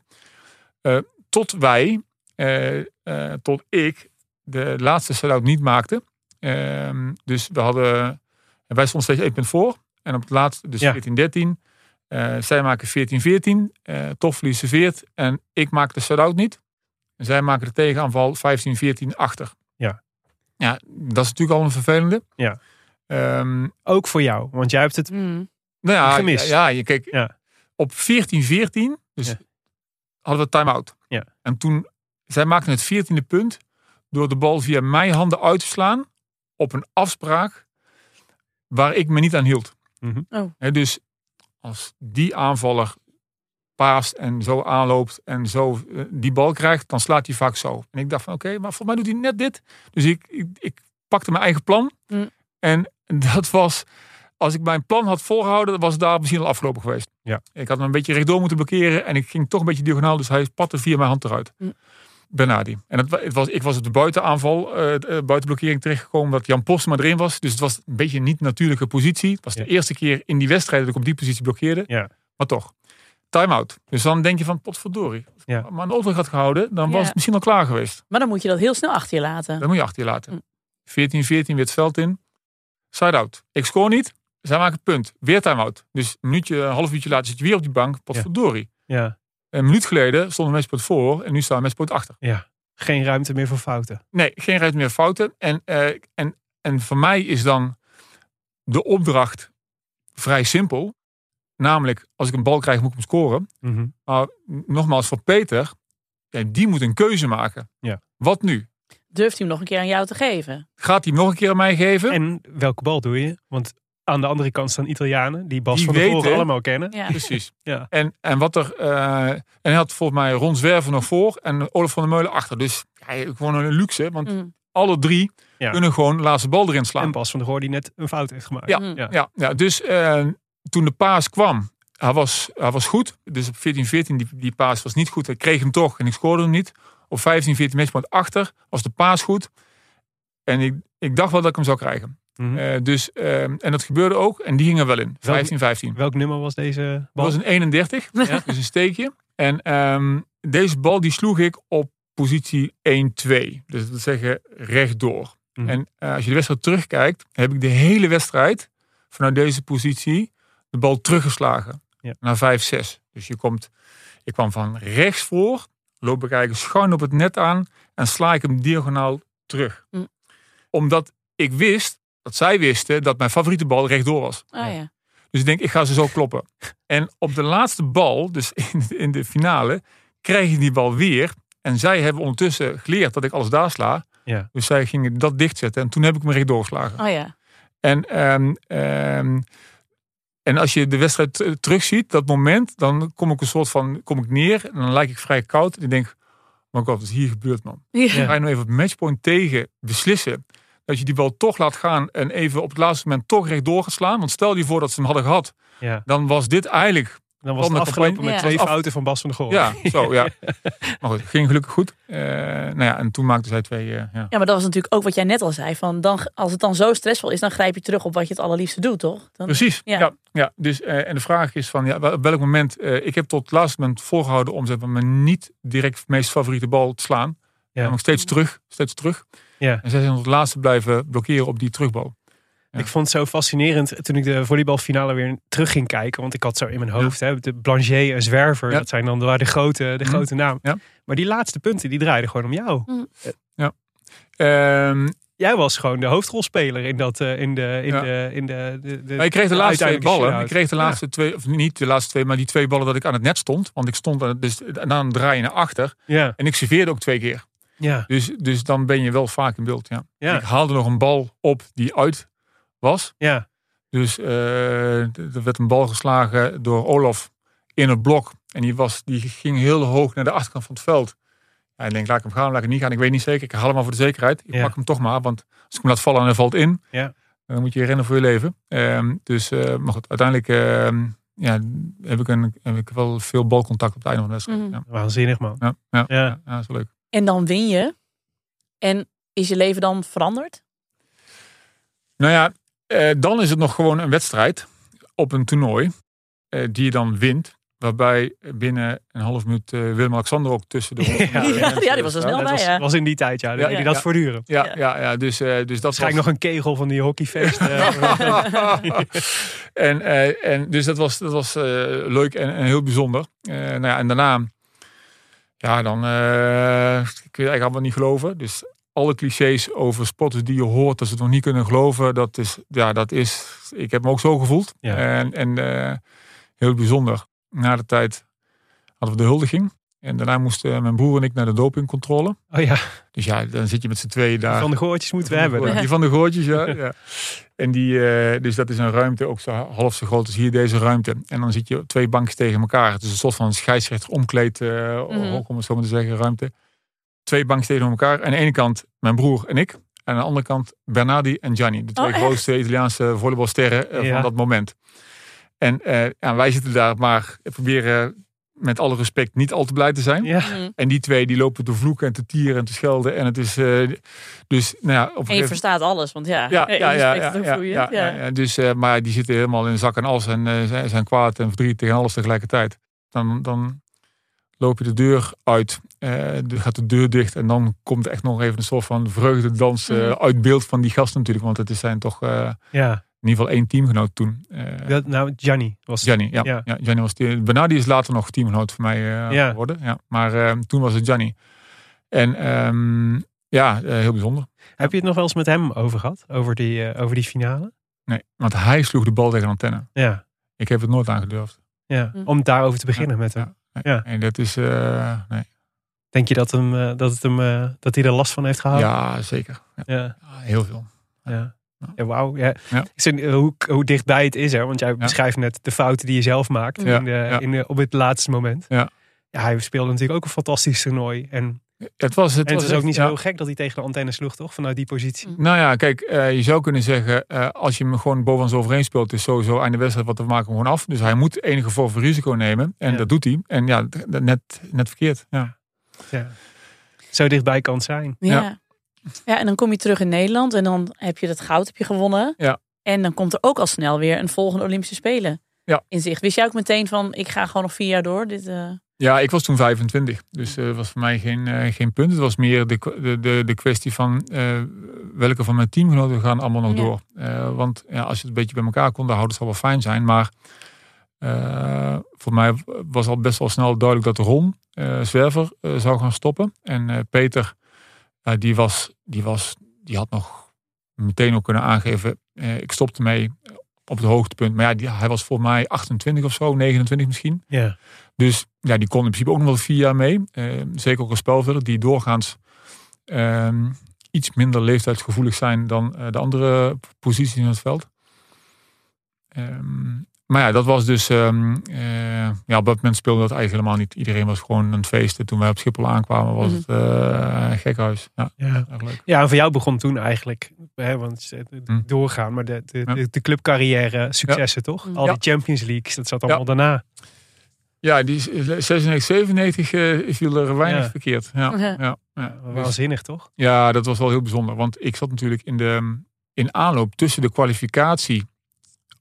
Eh, tot wij, tot ik, de laatste set-out niet maakte. Ehm, dus we hadden, en wij stonden steeds één punt voor. En op het laatste, dus Ja. 14-13. eh, zij maken 14-14. eh Toffoli serveert. En ik maak de set-out niet. En zij maken de tegenaanval 15-14 achter. Ja. Ja, dat is natuurlijk al een vervelende. Ja. Ehm, Ook voor jou, want jij hebt het Mm. nou ja, Gemist. Ja, je kijk, Ja. op 14-14 dus Ja. hadden we time-out. Ja. En toen, zij maakten het 14e punt door de bal via mijn handen uit te slaan op een afspraak waar ik me niet aan hield. Mhm. Oh. Hè, dus als die aanvaller paast en zo aanloopt en zo eh, die bal krijgt, dan slaat hij vaak zo. En ik dacht van oké, maar volgens mij doet hij net dit. Dus ik, ik, ik pakte mijn eigen plan. Mm. En [LAUGHS] dat was, als ik mijn plan had volgehouden, dan was het daar misschien al afgelopen geweest. Ja. Ik had hem een beetje rechtdoor moeten blokkeren en ik ging toch een beetje diagonaal, dus hij patte via mijn hand eruit. Mm. Bernardi. En het, het was, ik was op de buitenaanval, eh, eh, buitenblokkering terechtgekomen, omdat Jan Postma erin was. Dus het was een beetje een niet natuurlijke positie. Het was Ja. de eerste keer in die wedstrijd dat ik op die positie blokkeerde. Ja. Maar toch, time-out. Dus dan denk je van, potverdorie. Ja. Maar een auto had gehouden, dan was Ja. het misschien al klaar geweest. Maar dan moet je dat heel snel achter je laten. Dat moet je achter je laten. Mm. 14-14 weer het veld in. Side-out. Ik scoor niet. Zij maken het punt. Weer time-out. Dus een minuutje, een half uurtje later zit je weer op die bank. Potverdorie. Ja. Een minuut geleden stond een matchpoint voor en nu staat een matchpoint achter. ja. Geen ruimte meer voor fouten. Nee, geen ruimte meer fouten. En, eh, en, en voor mij is dan de opdracht vrij simpel. Namelijk, als ik een bal krijg, moet ik hem scoren. Mhm. Maar nogmaals, voor Peter, ja, die moet een keuze maken. Ja. Wat nu? Durft hij hem nog een keer aan jou te geven? Gaat hij hem nog een keer aan mij geven? En welke bal doe je? Want aan de andere kant staan Italianen die Bas Die van der allemaal kennen. Ja. Precies. [LAUGHS] Ja. En, en wat er. eh, en hij had volgens mij Ron Zwerver nog voor en Olaf van der Meulen achter. Dus ja, gewoon een luxe. Want Mm. alle drie Ja. kunnen gewoon de laatste bal erin En slaan. Bas van der Goor die net een fout heeft gemaakt. Ja. Mm. Ja. Ja, ja dus eh, toen de paas kwam, hij was, hij was goed. Dus op 14-14, die, die paas was niet goed. Ik kreeg hem toch en ik scoorde hem niet. Op 15-14 matchpoint achter was de paas goed. En ik, ik dacht wel dat ik hem zou krijgen. Mhm. Eh, dus, eh, en dat gebeurde ook. En die ging er wel in. 15-15. Welk nummer was deze Dat bal? was een 31, Ja. [LAUGHS] dus een steekje. En ehm, deze bal die sloeg ik op positie 1-2. Dus dat wil zeggen rechtdoor. Mhm. En eh, als je de wedstrijd terugkijkt, heb ik de hele wedstrijd vanuit deze positie de bal teruggeslagen Ja. naar 5-6. Dus je komt, ik kwam van rechts voor, loop ik eigenlijk schuin op het net aan en sla ik hem diagonaal terug. Mhm. omdat ik wist, dat zij wisten, dat mijn favoriete bal rechtdoor was. Ah ja. Dus ik denk, ik ga ze zo kloppen. [LAUGHS] En op de laatste bal, dus in, in de finale, krijg ik die bal weer. En zij hebben ondertussen geleerd dat ik alles daar sla. Ja. Dus zij gingen dat dichtzetten. En toen heb ik me rechtdoor geslagen. Oh ja. En, ehm, ehm, en als je de wedstrijd terugziet, dat moment, dan kom ik een soort van, kom ik neer en dan lijk ik vrij koud. En ik denk, maar god, wat is hier gebeurd man? Ja. Ga je nou even op matchpoint tegen beslissen dat je die bal toch laat gaan en even op het laatste moment toch rechtdoor gaat slaan? Want stel je voor dat ze hem hadden gehad, Ja. dan was dit eigenlijk, Dan was het Van de afgelopen met Ja. twee fouten van Bas van der Goor. ja, [LAUGHS] zo ja. Maar goed, ging gelukkig goed. Eh, nou ja, en toen maakten zij twee, eh, ja. Ja, maar dat was natuurlijk ook wat jij net al zei. Van dan, als het dan zo stressvol is, dan grijp je terug op wat je het allerliefste doet, toch? Dan, Precies. Ja. Ja. Ja, dus, eh, en de vraag is van ja, op welk moment. eh, ik heb tot het laatste moment volgehouden om zeg maar, mijn niet direct meest favoriete bal te slaan. Ja. En nog steeds terug, steeds terug. Ja. En zij zijn het laatste blijven blokkeren op die terugbal. Ja. Ik vond het zo fascinerend toen ik de volleybalfinale weer terug ging kijken. Want ik had zo in mijn hoofd, hè, de Blanchet en Zwerver. Ja. Dat zijn dan de, de grote, de Mhm. grote naam. Ja. Maar die laatste punten, die draaiden gewoon om jou. Ehm, Jij was gewoon de hoofdrolspeler in, dat, eh, in de... In Ja. de, in de, de, de ik kreeg de laatste twee ballen. Ik kreeg de laatste twee, of niet de laatste twee, maar die twee ballen dat ik aan het net stond. Want ik stond het- dus dan draai je naar achter. Ja, En ik serveerde ook twee keer. Ja, Dus, dus dan ben je wel vaak in beeld. Ja. Ja. Ik haalde nog een bal op die uit was. ja. Dus eh, er werd een bal geslagen door Olaf in het blok. En die, was, die ging heel hoog naar de achterkant van het veld. Ja, ik denk, laat ik hem gaan, laat ik hem niet gaan. Ik weet niet zeker. Ik haal hem maar voor de zekerheid. Ik Ja. pak hem toch maar. Want als ik hem laat vallen en hij valt in, Ja. dan moet je rennen voor je leven. Ehm, dus, eh, maar goed, uiteindelijk ehm, ja, heb, ik een, heb ik wel veel balcontact op het einde van de wedstrijd. Mhm. Ja. Waanzinnig, man. Ja, ja, Ja. ja. ja, dat is wel leuk. En dan win je. En is je leven dan veranderd? Nou ja, eh, dan is het nog gewoon een wedstrijd op een toernooi eh, die je dan wint. Waarbij binnen een half minuut eh, Willem-Alexander ook tussen de [LAUGHS] honderd Ja. Ja, die was er snel dat bij, was, ja. was in die tijd, ja. Dan Ja, dat voortdurend. Ja, Ja. ja. ja, dus, eh, dus dat was... Waarschijnlijk nog een kegel van die hockeyfeest. [LAUGHS] en, eh, en dus dat was, dat was eh, leuk en, en heel bijzonder. Eh, nou ja, en daarna, ja, dan eh, ik weet eigenlijk allemaal niet geloven. Dus alle clichés over sporters die je hoort, dat ze het nog niet kunnen geloven, dat is, ja, dat is, ik heb me ook zo gevoeld. Ja. En, en eh, heel bijzonder. Na de tijd hadden we de huldiging. En daarna moesten mijn broer en ik naar de dopingcontrole. oh ja, Dus ja, dan zit je met z'n tweeën daar. van de goortjes moeten we hebben. Die van de goortjes, ja. ja. En die, eh, dus dat is een ruimte, ook zo half zo groot als hier deze ruimte. En dan zit je twee bankjes tegen elkaar. Het is een soort van scheidsrechter omkleed, eh Mhm. om het zo maar te zeggen, ruimte. Twee bankjes tegen elkaar. Aan de ene kant mijn broer en ik. En aan de andere kant Bernardi en Gianni. De twee Oh, grootste Italiaanse volleybalsterren eh, Ja. van dat moment. En eh, ja, wij zitten daar maar proberen met alle respect niet al te blij te zijn. Ja, Mhm. En die twee die lopen te vloeken en te tieren en te schelden. En het is eh, dus, nou ja, op een En je verstaat alles, want ja, ja, ja, [LAUGHS] ja, ja, ja, ja, Ja. ja, ja. Dus, eh, maar die zitten helemaal in zak en as en eh, zijn, zijn kwaad en verdriet tegen alles tegelijkertijd. Dan, dan loop je de deur uit, eh, dan gaat de deur dicht en dan komt echt nog even een soort van vreugdedans eh, Mhm. uit beeld van die gasten natuurlijk. Want het is zijn toch eh, ja. In ieder geval één teamgenoot toen. Eh Dat, nou, Gianni was Gianni, ja. Ja. ja. Gianni was die, Bernardi is later nog teamgenoot voor mij eh, Ja. geworden. Ja. Maar eh, toen was het Gianni. En ehm, ja, eh, heel bijzonder. Heb je het nog wel eens met hem over gehad? Over die, eh, over die finale? Nee, want hij sloeg de bal tegen de antenne. Ja. Ik heb het nooit aangedurfd. ja. Hm. Om daarover te beginnen met hem. Ja, nee. Ja. En dat is, eh, nee. Denk je dat, hem, dat, het hem, dat hij er last van heeft gehad? Ja, zeker. Ja, Ja. Ja, heel veel. Ja. Ja. Wauw. Ja. Eh, hoe, hoe dichtbij het is er. Want jij beschrijft net de fouten die je zelf maakt Ja, in de, ja. in de, op het laatste moment. Ja. Ja, hij speelde natuurlijk ook een fantastisch toernooi. En, Het was, het en het was is ook echt- niet zo heel gek dat hij tegen de antenne sloeg, toch? Vanuit die positie. Nou ja, kijk, eh, je zou kunnen zeggen, eh, als je hem gewoon boven ons overheen speelt, is sowieso aan de wedstrijd, wat we maken hem gewoon af. Dus hij moet enige vorm van risico nemen. En Ja. dat doet hij. En ja, net, net verkeerd. Ja. Ja. Zo dichtbij kan het zijn. Ja. Ja. en dan kom je terug in Nederland en dan heb je dat goud heb je gewonnen. Ja. En dan komt er ook al snel weer een volgende Olympische Spelen Ja. in zicht. Wist jij ook meteen van, ik ga gewoon nog vier jaar door? Dit, eh, Ja, ik was toen 25. Dus dat was voor mij geen, eh, geen punt. Het was meer de, de, de, de kwestie van eh, welke van mijn teamgenoten gaan allemaal nog Ja. door. Eh, want ja, als je het een beetje bij elkaar kon houden, zou wel fijn zijn. Maar eh, voor mij was al best wel snel duidelijk dat Ron eh, Zwerver eh, zou gaan stoppen. En eh, Peter, eh, die, was, die, was, die had nog meteen ook kunnen aangeven, eh, ik stopte mee op het hoogtepunt. Maar ja, die, hij was volgens mij 28 of zo, 29 misschien. Ja. Dus ja, die kon in principe ook nog wel vier jaar mee. Eh, zeker ook als spelverder, die doorgaans ehm, iets minder leeftijdsgevoelig zijn dan de andere posities in het veld. Ehm, maar ja, dat was dus. ehm, eh, ja, op dat moment speelde dat eigenlijk helemaal niet. Iedereen was gewoon aan het feesten. Toen wij op Schiphol aankwamen, was Mhm. het eh gekhuis. Ja, Ja. leuk. ja, en voor jou begon toen eigenlijk, hè, want het- het Hm. doorgaan, maar de, de, Ja. de, de clubcarrière, successen toch? Ja. Al Ja. die Champions Leagues, dat zat allemaal daarna. Ja, die is- 96, 97 eh, viel er weinig Ja. verkeerd. Ja, Ja. ja. Ja, Dus- Waanzinnig toch? ja, dat was wel heel bijzonder. Want ik zat natuurlijk in de in aanloop tussen de kwalificatie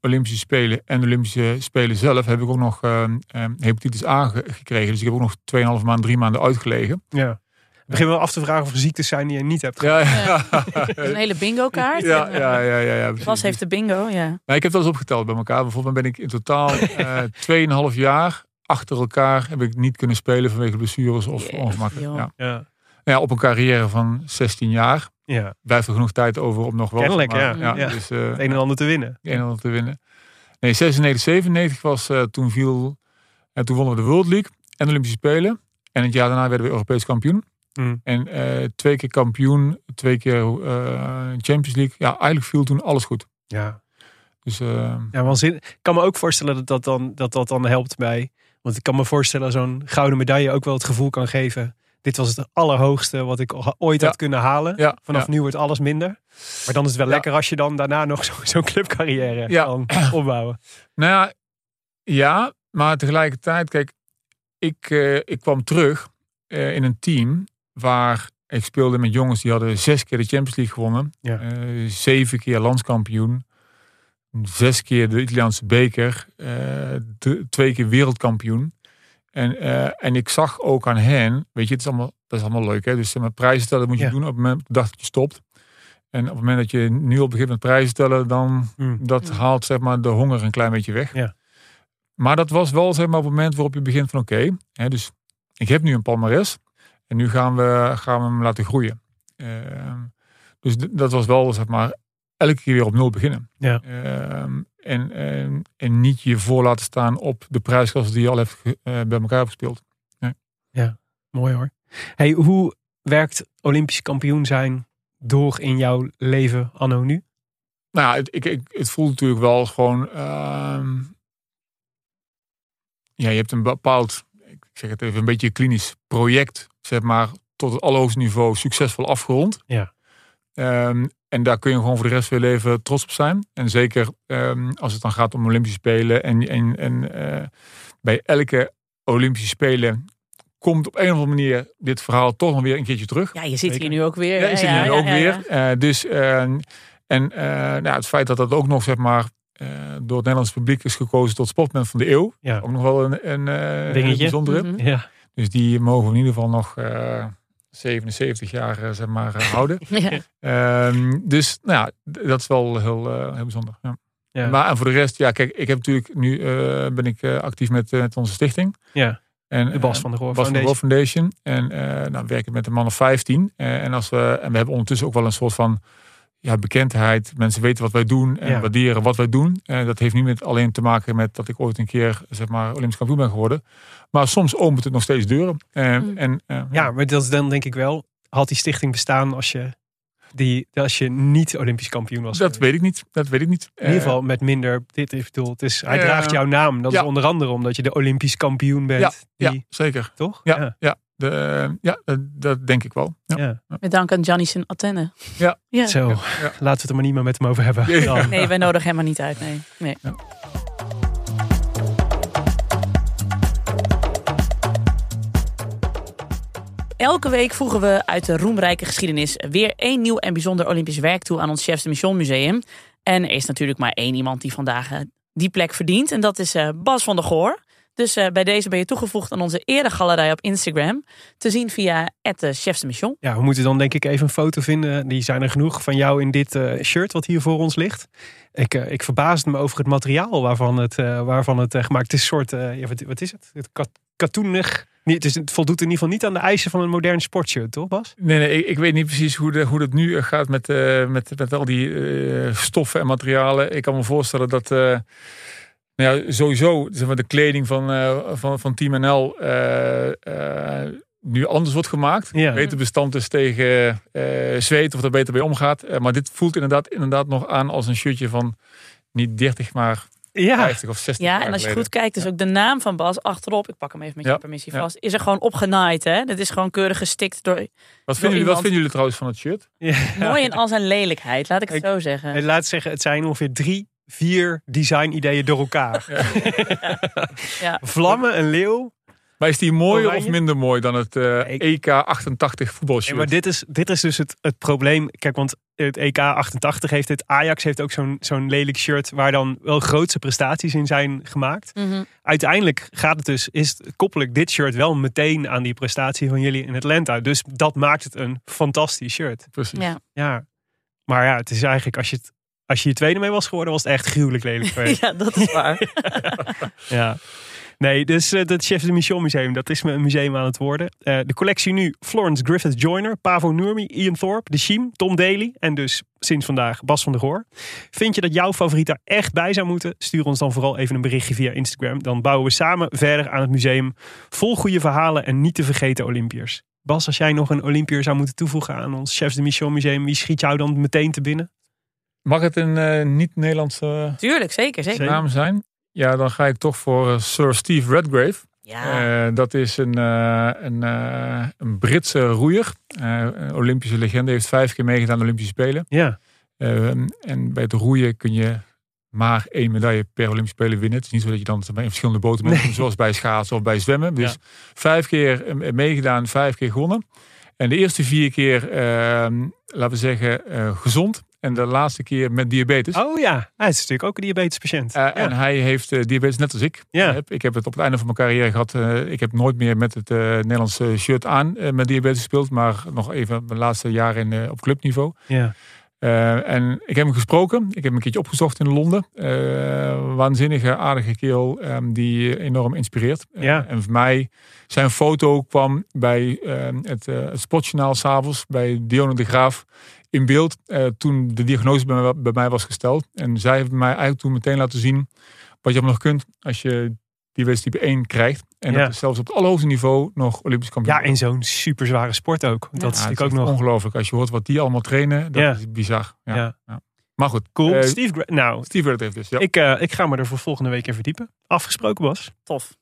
Olympische Spelen en de Olympische Spelen zelf heb ik ook nog ehm, ehm, hepatitis A ge- gekregen. Dus ik heb ook nog 2,5 maand, drie maanden uitgelegen. Ja. Ik begin wel af te vragen of er ziektes zijn die je niet hebt. Ja, ja, [LAUGHS] een hele bingo kaart. ja, ja, ja, ja, ja, Bas precies. heeft de bingo, ja. Nou, ik heb dat eens opgeteld bij elkaar. Bijvoorbeeld ben ik in totaal [LAUGHS] eh 2,5 jaar achter elkaar heb ik niet kunnen spelen vanwege blessures of Jeetje, ongemakken. Ja. Ja. Op een carrière van 16 jaar ja. blijft er genoeg tijd over om nog wel Kennelijk, ja. Ja. Dus, eh, Het een en ander te winnen. een en ander te winnen. Nee, 96, 97 was eh, toen viel. En toen wonnen we de World League en de Olympische Spelen. En het jaar daarna werden we Europees kampioen. Mm. En eh, twee keer kampioen, twee keer Champions League. Ja, eigenlijk viel toen alles goed. Ja. Dus Ja, waanzin. Ik kan me ook voorstellen dat dat dan, dat dat dan helpt bij. Want ik kan me voorstellen dat zo'n gouden medaille ook wel het gevoel kan geven. Dit was het allerhoogste wat ik ooit Ja. had kunnen halen. ja, Vanaf ja. nu wordt alles minder. Maar dan is het wel lekker als je dan daarna nog [LAUGHS] zo- zo'n clubcarrière Ja. kan [CLEARS THROAT] opbouwen. Nou ja, ja, maar tegelijkertijd, kijk, ik, eh, ik kwam terug eh, in een team waar ik speelde met jongens die hadden zes keer de Champions League gewonnen. Eh, zeven keer landskampioen. Zes keer de Italiaanse beker. de- twee keer wereldkampioen. En, eh, en ik zag ook aan hen, weet je, het is allemaal, dat is allemaal leuk. Hè? Dus met prijzen stellen moet je Ja. doen op het moment op dat je stopt. En op het moment dat je nu al begint met prijzen stellen, dan Mm. dat haalt zeg maar de honger een klein beetje weg. Ja. Maar dat was wel zeg maar op het moment waarop je begint van oké, hè, dus ik heb nu een palmares en nu gaan we, gaan we hem laten groeien. Ehm, dus dat was wel zeg maar elke keer weer op nul beginnen. Ja. Ehm, en, en, en niet je voor laten staan op de prijsklasse die je al hebt eh, bij elkaar gespeeld. Mooi hoor. Hey, hoe werkt Olympisch kampioen zijn door in jouw leven anno nu? Nou, ja, het, ik, ik, het voelt natuurlijk wel gewoon. ehm, ja, je hebt een bepaald, ik zeg het even, een beetje klinisch project, zeg maar, tot het allerhoogste niveau succesvol afgerond. Ja. Ehm, en daar kun je gewoon voor de rest van je leven trots op zijn. En zeker ehm, als het dan gaat om Olympische Spelen. En, en, en eh, bij elke Olympische Spelen komt op een of andere manier dit verhaal toch nog weer een keertje terug. Ja, je zit Zeker. hier nu ook weer. Ja, ik zit hier nu ook ja, ja. weer. Eh, dus, eh, en eh, nou, het feit dat dat ook nog zeg maar, eh, door het Nederlands publiek is gekozen tot sportmoment van de eeuw. Ja. Ook nog wel een, een eh, Dingetje. bijzondere. Mhm. Ja. Dus die mogen we in ieder geval nog eh, 77 jaar eh, zeg maar, eh, [LAUGHS] houden. Ja. Ehm, dus nou ja, dat is wel heel, eh, heel bijzonder. Ja. Ja. Maar en voor de rest, ja, kijk, ik heb natuurlijk nu eh, ben ik eh, actief met, met onze stichting. Ja. En, De Bas van der Roor Bas van de Foundation. Foundation. En eh nou, we werken met een man of 15. Eh, en, als we, en we hebben ondertussen ook wel een soort van ja, bekendheid. Mensen weten wat wij doen en Ja. waarderen wat wij doen. En dat heeft niet met alleen te maken met dat ik ooit een keer zeg maar, Olympisch kampioen ben geworden. Maar soms opent het nog steeds deuren. Eh, Mm. en, eh, Ja, maar dat is dan denk ik wel. Had die stichting bestaan als je, die, als je niet Olympisch kampioen was? dat weet ik niet. Dat weet ik niet. In ieder geval met minder. Dit is bedoel, het is, hij draagt jouw naam. Dat Ja. is onder andere omdat je de Olympisch kampioen bent. Ja, die, ja, zeker. Toch? Ja, ja. Ja. De, eh, ja dat, dat denk ik wel. Ja. Ja. Met dank aan Gianni zijn Athene. Ja. ja. Zo, Ja. laten we het er maar niet meer met hem over hebben. Ja. Dan. Nee, wij nodigen hem maar niet uit. Nee. nee. Elke week voegen we uit de roemrijke geschiedenis weer één nieuw en bijzonder Olympisch werk toe aan ons Chefs de Mission Museum. En er is natuurlijk maar één iemand die vandaag eh, die plek verdient. En dat is eh, Bas van der Goor. Dus eh, bij deze ben je toegevoegd aan onze eregalerij op Instagram. Te zien via Chefs de Mission. Ja, we moeten dan denk ik even een foto vinden. Die zijn er genoeg van jou in dit eh, shirt wat hier voor ons ligt. Ik, eh, ik verbaasde me over het materiaal waarvan het, eh, waarvan het eh, gemaakt is. Een soort, eh, ja, wat, wat is het? Het kat- katoenig. Niet, dus het voldoet in ieder geval niet aan de eisen van een modern sportshirt, toch Bas? Nee, nee ik, ik weet niet precies hoe, de, hoe dat nu gaat met, eh, met, met al die eh, stoffen en materialen. Ik kan me voorstellen dat eh, nou ja, sowieso zeg maar, de kleding van, eh, van, van Team NL eh, eh, nu anders wordt gemaakt. Ja. Beter bestand is tegen eh zweet of er beter bij omgaat. Maar dit voelt inderdaad, inderdaad nog aan als een shirtje van niet 30, maar Ja, 50 of 60 Ja, jaar en als je geleden. goed kijkt, is ook de naam van Bas achterop. Ik pak hem even met je permissie ja. vast. Is er gewoon opgenaaid, hè? Dat is gewoon keurig gestikt door. Wat door vinden, jullie, wat vinden jullie trouwens van het shirt? ja. Mooi in al zijn lelijkheid, laat ik het Ik- zo zeggen. En laat zeggen, het zijn ongeveer drie, vier design-ideeën door elkaar. [LAUGHS] Ja. Vlammen, een leeuw. Maar is die mooier Oranje? of minder mooi dan het eh, EK 88 voetbalshirt? Ja, maar dit is, dit is dus het, het probleem. Kijk, want het EK 88 heeft het. Ajax heeft ook zo'n zo'n lelijk shirt waar dan wel grootste prestaties in zijn gemaakt. Mhm. Uiteindelijk gaat het dus, is, het- koppel ik dit shirt wel meteen aan die prestatie van jullie in Atlanta. Dus dat maakt het een fantastisch shirt. Precies. Ja. Ja. Maar ja, het is eigenlijk als je het. Als je je tweede mee was geworden, was het echt gruwelijk lelijk. geweest. [LAUGHS] ja, dat is waar. [LAUGHS] Ja. Nee, dus eh, dat Chef de Mission Museum, dat is een museum aan het worden. Eh, de collectie nu Florence Griffith Joyner, Pavo Nurmi, Ian Thorpe, De Shiem, Tom Daly en dus sinds vandaag Bas van der Goor. Vind je dat jouw favoriet daar echt bij zou moeten? Stuur ons dan vooral even een berichtje via Instagram. Dan bouwen we samen verder aan het museum. Vol goede verhalen en niet te vergeten Olympiërs. Bas, als jij nog een Olympiër zou moeten toevoegen aan ons Chefs de Mission Museum, wie schiet jou dan meteen te binnen? Mag het een eh, niet-Nederlandse Tuurlijk, zeker, zeker. naam zijn? Ja, dan ga ik toch voor eh, Sir Steve Redgrave. Ja. Eh, dat is een, eh, een, eh, een Britse roeier. Eh, een Olympische legende. Heeft vijf keer meegedaan aan de Olympische Spelen. Ja, en bij het roeien kun je maar één medaille per Olympische Spelen winnen. Het is niet zo dat je dan in verschillende boten. Nee. Zoals bij schaatsen of bij zwemmen. Dus Ja. vijf keer meegedaan, vijf keer gewonnen. En de eerste vier keer, laten we zeggen, eh, gezond. En de laatste keer met diabetes. Oh ja, hij is natuurlijk ook een diabetespatiënt. Eh, ja. En hij heeft eh, diabetes net als ik. Ja. heb. Ik heb het op het einde van mijn carrière gehad. eh, ik heb nooit meer met het eh, Nederlandse shirt aan eh, met diabetes gespeeld. Maar nog even mijn laatste jaren in, eh, op clubniveau. ja. Eh, en ik heb hem gesproken. Ik heb hem een keertje opgezocht in Londen. Eh, waanzinnige, aardige kerel ehm, die enorm inspireert. Eh, Ja. en voor mij, zijn foto kwam bij ehm, het, eh het Sportjournaal s'avonds bij Dionne de Graaf in beeld. eh, toen de diagnose bij mij, bij mij was gesteld. En zij heeft mij eigenlijk toen meteen laten zien wat je allemaal nog kunt als je diabetes type 1 krijgt. En Ja. dat is zelfs op het allerhoogste niveau nog Olympisch kampioen. Ja, in zo'n super zware sport ook. Dat Ja, is natuurlijk ook nog ongelooflijk. Als je hoort wat die allemaal trainen, dat Ja. is bizar. Ja. Ja. Ja. Maar goed, cool. eh, Steve Gra- nou, Steve Redgrave dus. Ja. ik, eh, ik ga me er voor volgende week in verdiepen. Afgesproken, Bas. Tof.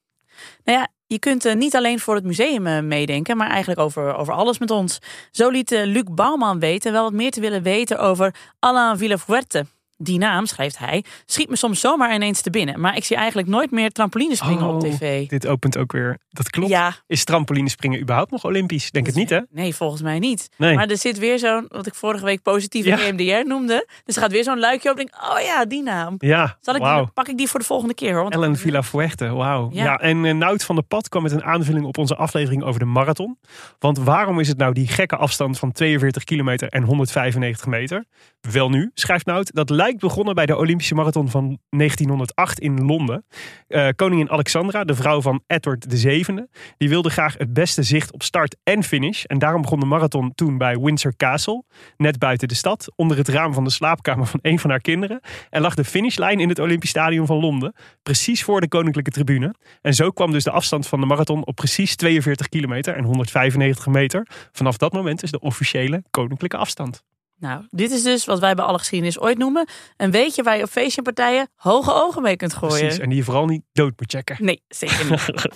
Nou ja, je kunt eh, niet alleen voor het museum eh, meedenken, maar eigenlijk over, over alles met ons. Zo liet eh, Luc Bouwman weten wel wat meer te willen weten over Alain Villafuerte. Die naam, schrijft hij, schiet me soms zomaar ineens te binnen. Maar ik zie eigenlijk nooit meer trampolinespringen op Oh, tv. Dit opent ook weer. Dat klopt. Ja, Is trampolinespringen überhaupt nog Olympisch? Denk het niet, hè? nee, volgens mij niet. Nee. Maar er zit weer zo'n, wat ik vorige week positieve Ja. EMDR noemde. Dus er gaat weer zo'n luikje op. Denk, oh ja, die naam. Ja, Zal ik die, pak ik die voor de volgende keer hoor. Ellen Villafuerte, wauw. Ja. Ja. en eh, Nout van der Pad kwam met een aanvulling op onze aflevering over de marathon. Want waarom is het nou die gekke afstand van 42 kilometer en 195 meter? Wel nu, schrijft Nout, dat lijkt begonnen bij de Olympische marathon van 1908 in Londen. Eh, koningin Alexandra, de vrouw van Edward VII, die wilde graag het beste zicht op start en finish. En daarom begon de marathon toen bij Windsor Castle, net buiten de stad, onder het raam van de slaapkamer van een van haar kinderen. En lag de finishlijn in het Olympisch Stadion van Londen, precies voor de koninklijke tribune. En zo kwam dus de afstand van de marathon op precies 42 kilometer en 195 meter. Vanaf dat moment is de officiële koninklijke afstand. Nou, dit is dus wat wij bij alle geschiedenis ooit noemen. Een weetje waar je op feestje en partijen hoge ogen mee kunt gooien. Precies, en die je vooral niet dood moet checken. Nee, zeker niet. [LAUGHS]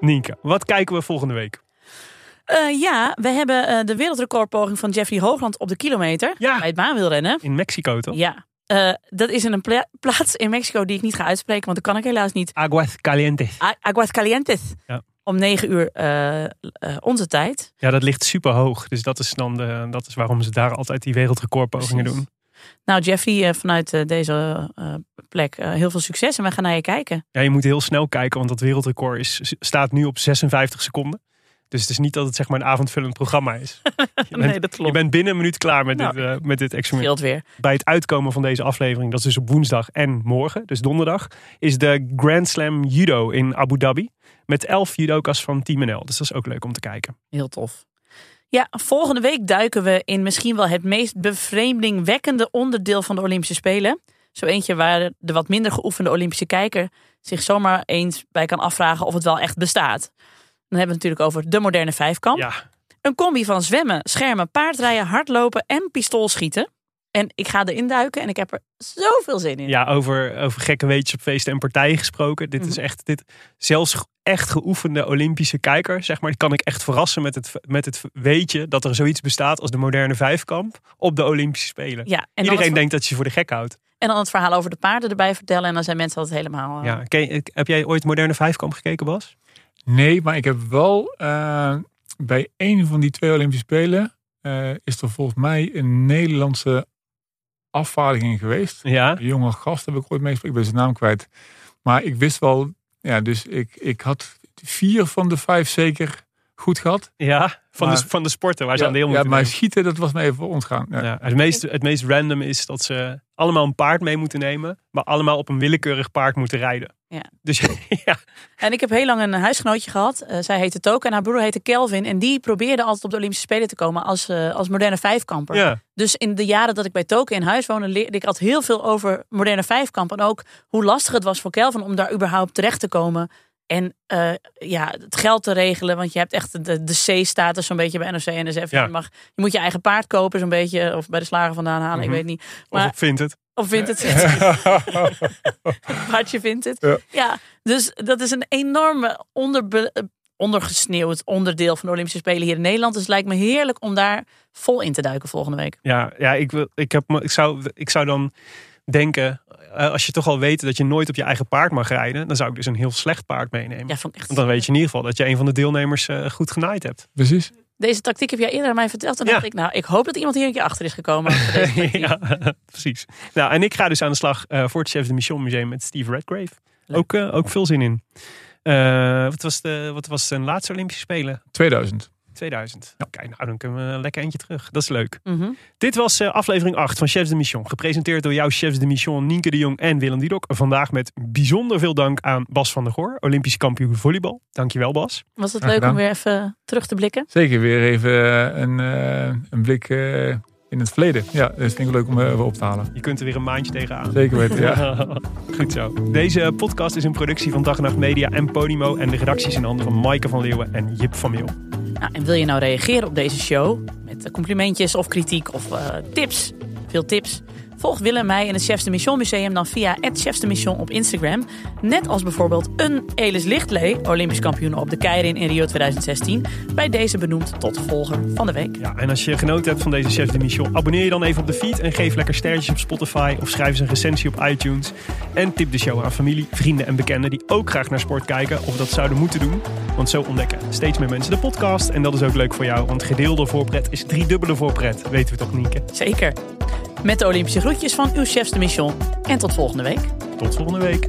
Nienke, wat kijken we volgende week? Eh, ja, we hebben eh, de wereldrecordpoging van Jeffrey Hoogland op de kilometer. Ja. Bij het baanwielrennen. In Mexico toch? Ja. Eh, dat is in een pla- plaats in Mexico die ik niet ga uitspreken, want dat kan ik helaas niet. Aguas Calientes. A- Aguascalientes. Ja. Om negen uur eh, eh, onze tijd. Ja, dat ligt super hoog. Dus dat is dan de, dat is waarom ze daar altijd die wereldrecordpogingen Precies. doen. Nou, Jeffrey, eh, vanuit deze plek heel veel succes en we gaan naar je kijken. Ja, je moet heel snel kijken, want dat wereldrecord is, staat nu op 56 seconden. Dus het is niet dat het zeg maar een avondvullend programma is. [LAUGHS] Je bent, nee, dat klopt. Je bent binnen een minuut klaar met, Nou, dit, met dit experiment. Weer. Bij het uitkomen van deze aflevering, dat is dus op woensdag en morgen, dus donderdag, is de Grand Slam Judo in Abu Dhabi. Met elf judokas van Team NL. Dus dat is ook leuk om te kijken. Heel tof. Ja, volgende week duiken we in misschien wel het meest bevreemdingwekkende onderdeel van de Olympische Spelen. Zo eentje waar de wat minder geoefende Olympische kijker zich zomaar eens bij kan afvragen of het wel echt bestaat. Dan hebben we het natuurlijk over de moderne vijfkamp. Ja, Een combi van zwemmen, schermen, paardrijden, hardlopen en pistoolschieten. En ik ga erin duiken en ik heb er zoveel zin in. ja over, over gekke weetjes op feesten en partijen gesproken. Dit is echt, dit, zelfs echt geoefende Olympische kijker, zeg maar, die kan ik echt verrassen met het, met het weetje dat er zoiets bestaat als de moderne vijfkamp op de Olympische Spelen. Ja, en, Iedereen denkt dat je je voor de gek houdt. en dan het verhaal over de paarden erbij vertellen. En dan zijn mensen altijd helemaal... eh, Ja. Je- heb jij ooit moderne vijfkamp gekeken, Bas? Nee, maar ik heb wel eh, bij een van die twee Olympische Spelen eh, is er volgens mij een Nederlandse afvaardiging geweest. Ja. Een jonge gast heb ik ooit meegesproken. Ik ben zijn naam kwijt. Maar ik wist wel, ja, dus ik, ik had vier van de vijf zeker goed gehad. Ja, van, Maar- de, van de sporten waar ze ja, aan deel ja, maar nemen. schieten, dat was me even ontgaan. Ja. Ja, het, meest, het meest random is dat ze allemaal een paard mee moeten nemen, maar allemaal op een willekeurig paard moeten rijden. Ja. Dus [LAUGHS] ja, En ik heb heel lang een huisgenootje gehad. Eh, zij heette Toke en haar broer heette Kelvin. En die probeerde altijd op de Olympische Spelen te komen als, eh, als moderne vijfkamper. ja. Dus in de jaren dat ik bij Toke in huis woonde, leerde ik altijd heel veel over moderne vijfkamp. En ook hoe lastig het was voor Kelvin om daar überhaupt terecht te komen. En eh, ja, het geld te regelen. Want je hebt echt de, de C-status zo'n beetje bij NOC en NSF. Ja. Je, mag, je moet je eigen paard kopen zo'n beetje. Of bij de slager vandaan halen, Mhm. ik weet niet. of Maar, ik vind het. of vindt [LAUGHS] [LAUGHS] het. Paardje vindt het. Ja. Ja. dus dat is een enorme onderbe- ondergesneeuwd onderdeel van de Olympische Spelen hier in Nederland. Dus het lijkt me heerlijk om daar vol in te duiken volgende week. Ja, ja ik, wil, ik, heb, ik, zou, ik zou dan denken, eh, als je toch al weet dat je nooit op je eigen paard mag rijden, dan zou ik dus een heel slecht paard meenemen. Ja, vond ik echt. Want dan weet je in ieder geval dat je een van de deelnemers eh, goed genaaid hebt. Precies. Deze tactiek heb jij eerder aan mij verteld. En Ja. dacht ik, nou, ik hoop dat iemand hier een keer achter is gekomen. [LAUGHS] ja, [LAUGHS] precies. Nou, en ik ga dus aan de slag eh, voor het Chef de Mission Museum met Steve Redgrave. Leuk. Ook, eh, ook veel zin in. Eh, wat, was de, wat was zijn laatste Olympische Spelen? 2000. 2000. Kijk, nou dan kunnen we een lekker eentje terug. Dat is leuk. Mhm. Dit was eh, aflevering 8 van Chefs de Mission. Gepresenteerd door jouw Chefs de Mission Nienke de Jong en Willem Didok. Vandaag met bijzonder veel dank aan Bas van der Goor, Olympisch kampioen volleybal. Dankjewel Bas. Was het leuk om weer even terug te blikken? Zeker weer even eh, een, eh, een blik eh, in het verleden. Ja, dat vind ik leuk om eh, even op te halen. Je kunt er weer een maandje tegenaan. Zeker weten, ja. [LAUGHS] Goed zo. Deze podcast is een productie van Dag en Nacht Media en Podimo. En de redactie is in handen van Maaike van Leeuwen en Jip van Meel. Nou, en wil je nou reageren op deze show? Met eh, complimentjes of kritiek of eh, tips? Veel tips. Volg Willem en mij in het Chefs de Mission Museum dan via het Chefs de Mission op Instagram. Net als bijvoorbeeld een Elis Lichtlee, Olympisch kampioen op de Keirin in Rio 2016. Bij deze benoemd tot volger van de week. Ja, en als je genoten hebt van deze Chef de Mission, abonneer je dan even op de feed en geef lekker sterretjes op Spotify of schrijf eens een recensie op iTunes. En tip de show aan familie, vrienden en bekenden die ook graag naar sport kijken of dat zouden moeten doen. Want zo ontdekken steeds meer mensen de podcast en dat is ook leuk voor jou, want gedeelde voorpret is driedubbele voorpret, weten we toch Nienke? Zeker. Met de Olympische groetjes van uw Chefs de Mission. En tot volgende week. Tot volgende week.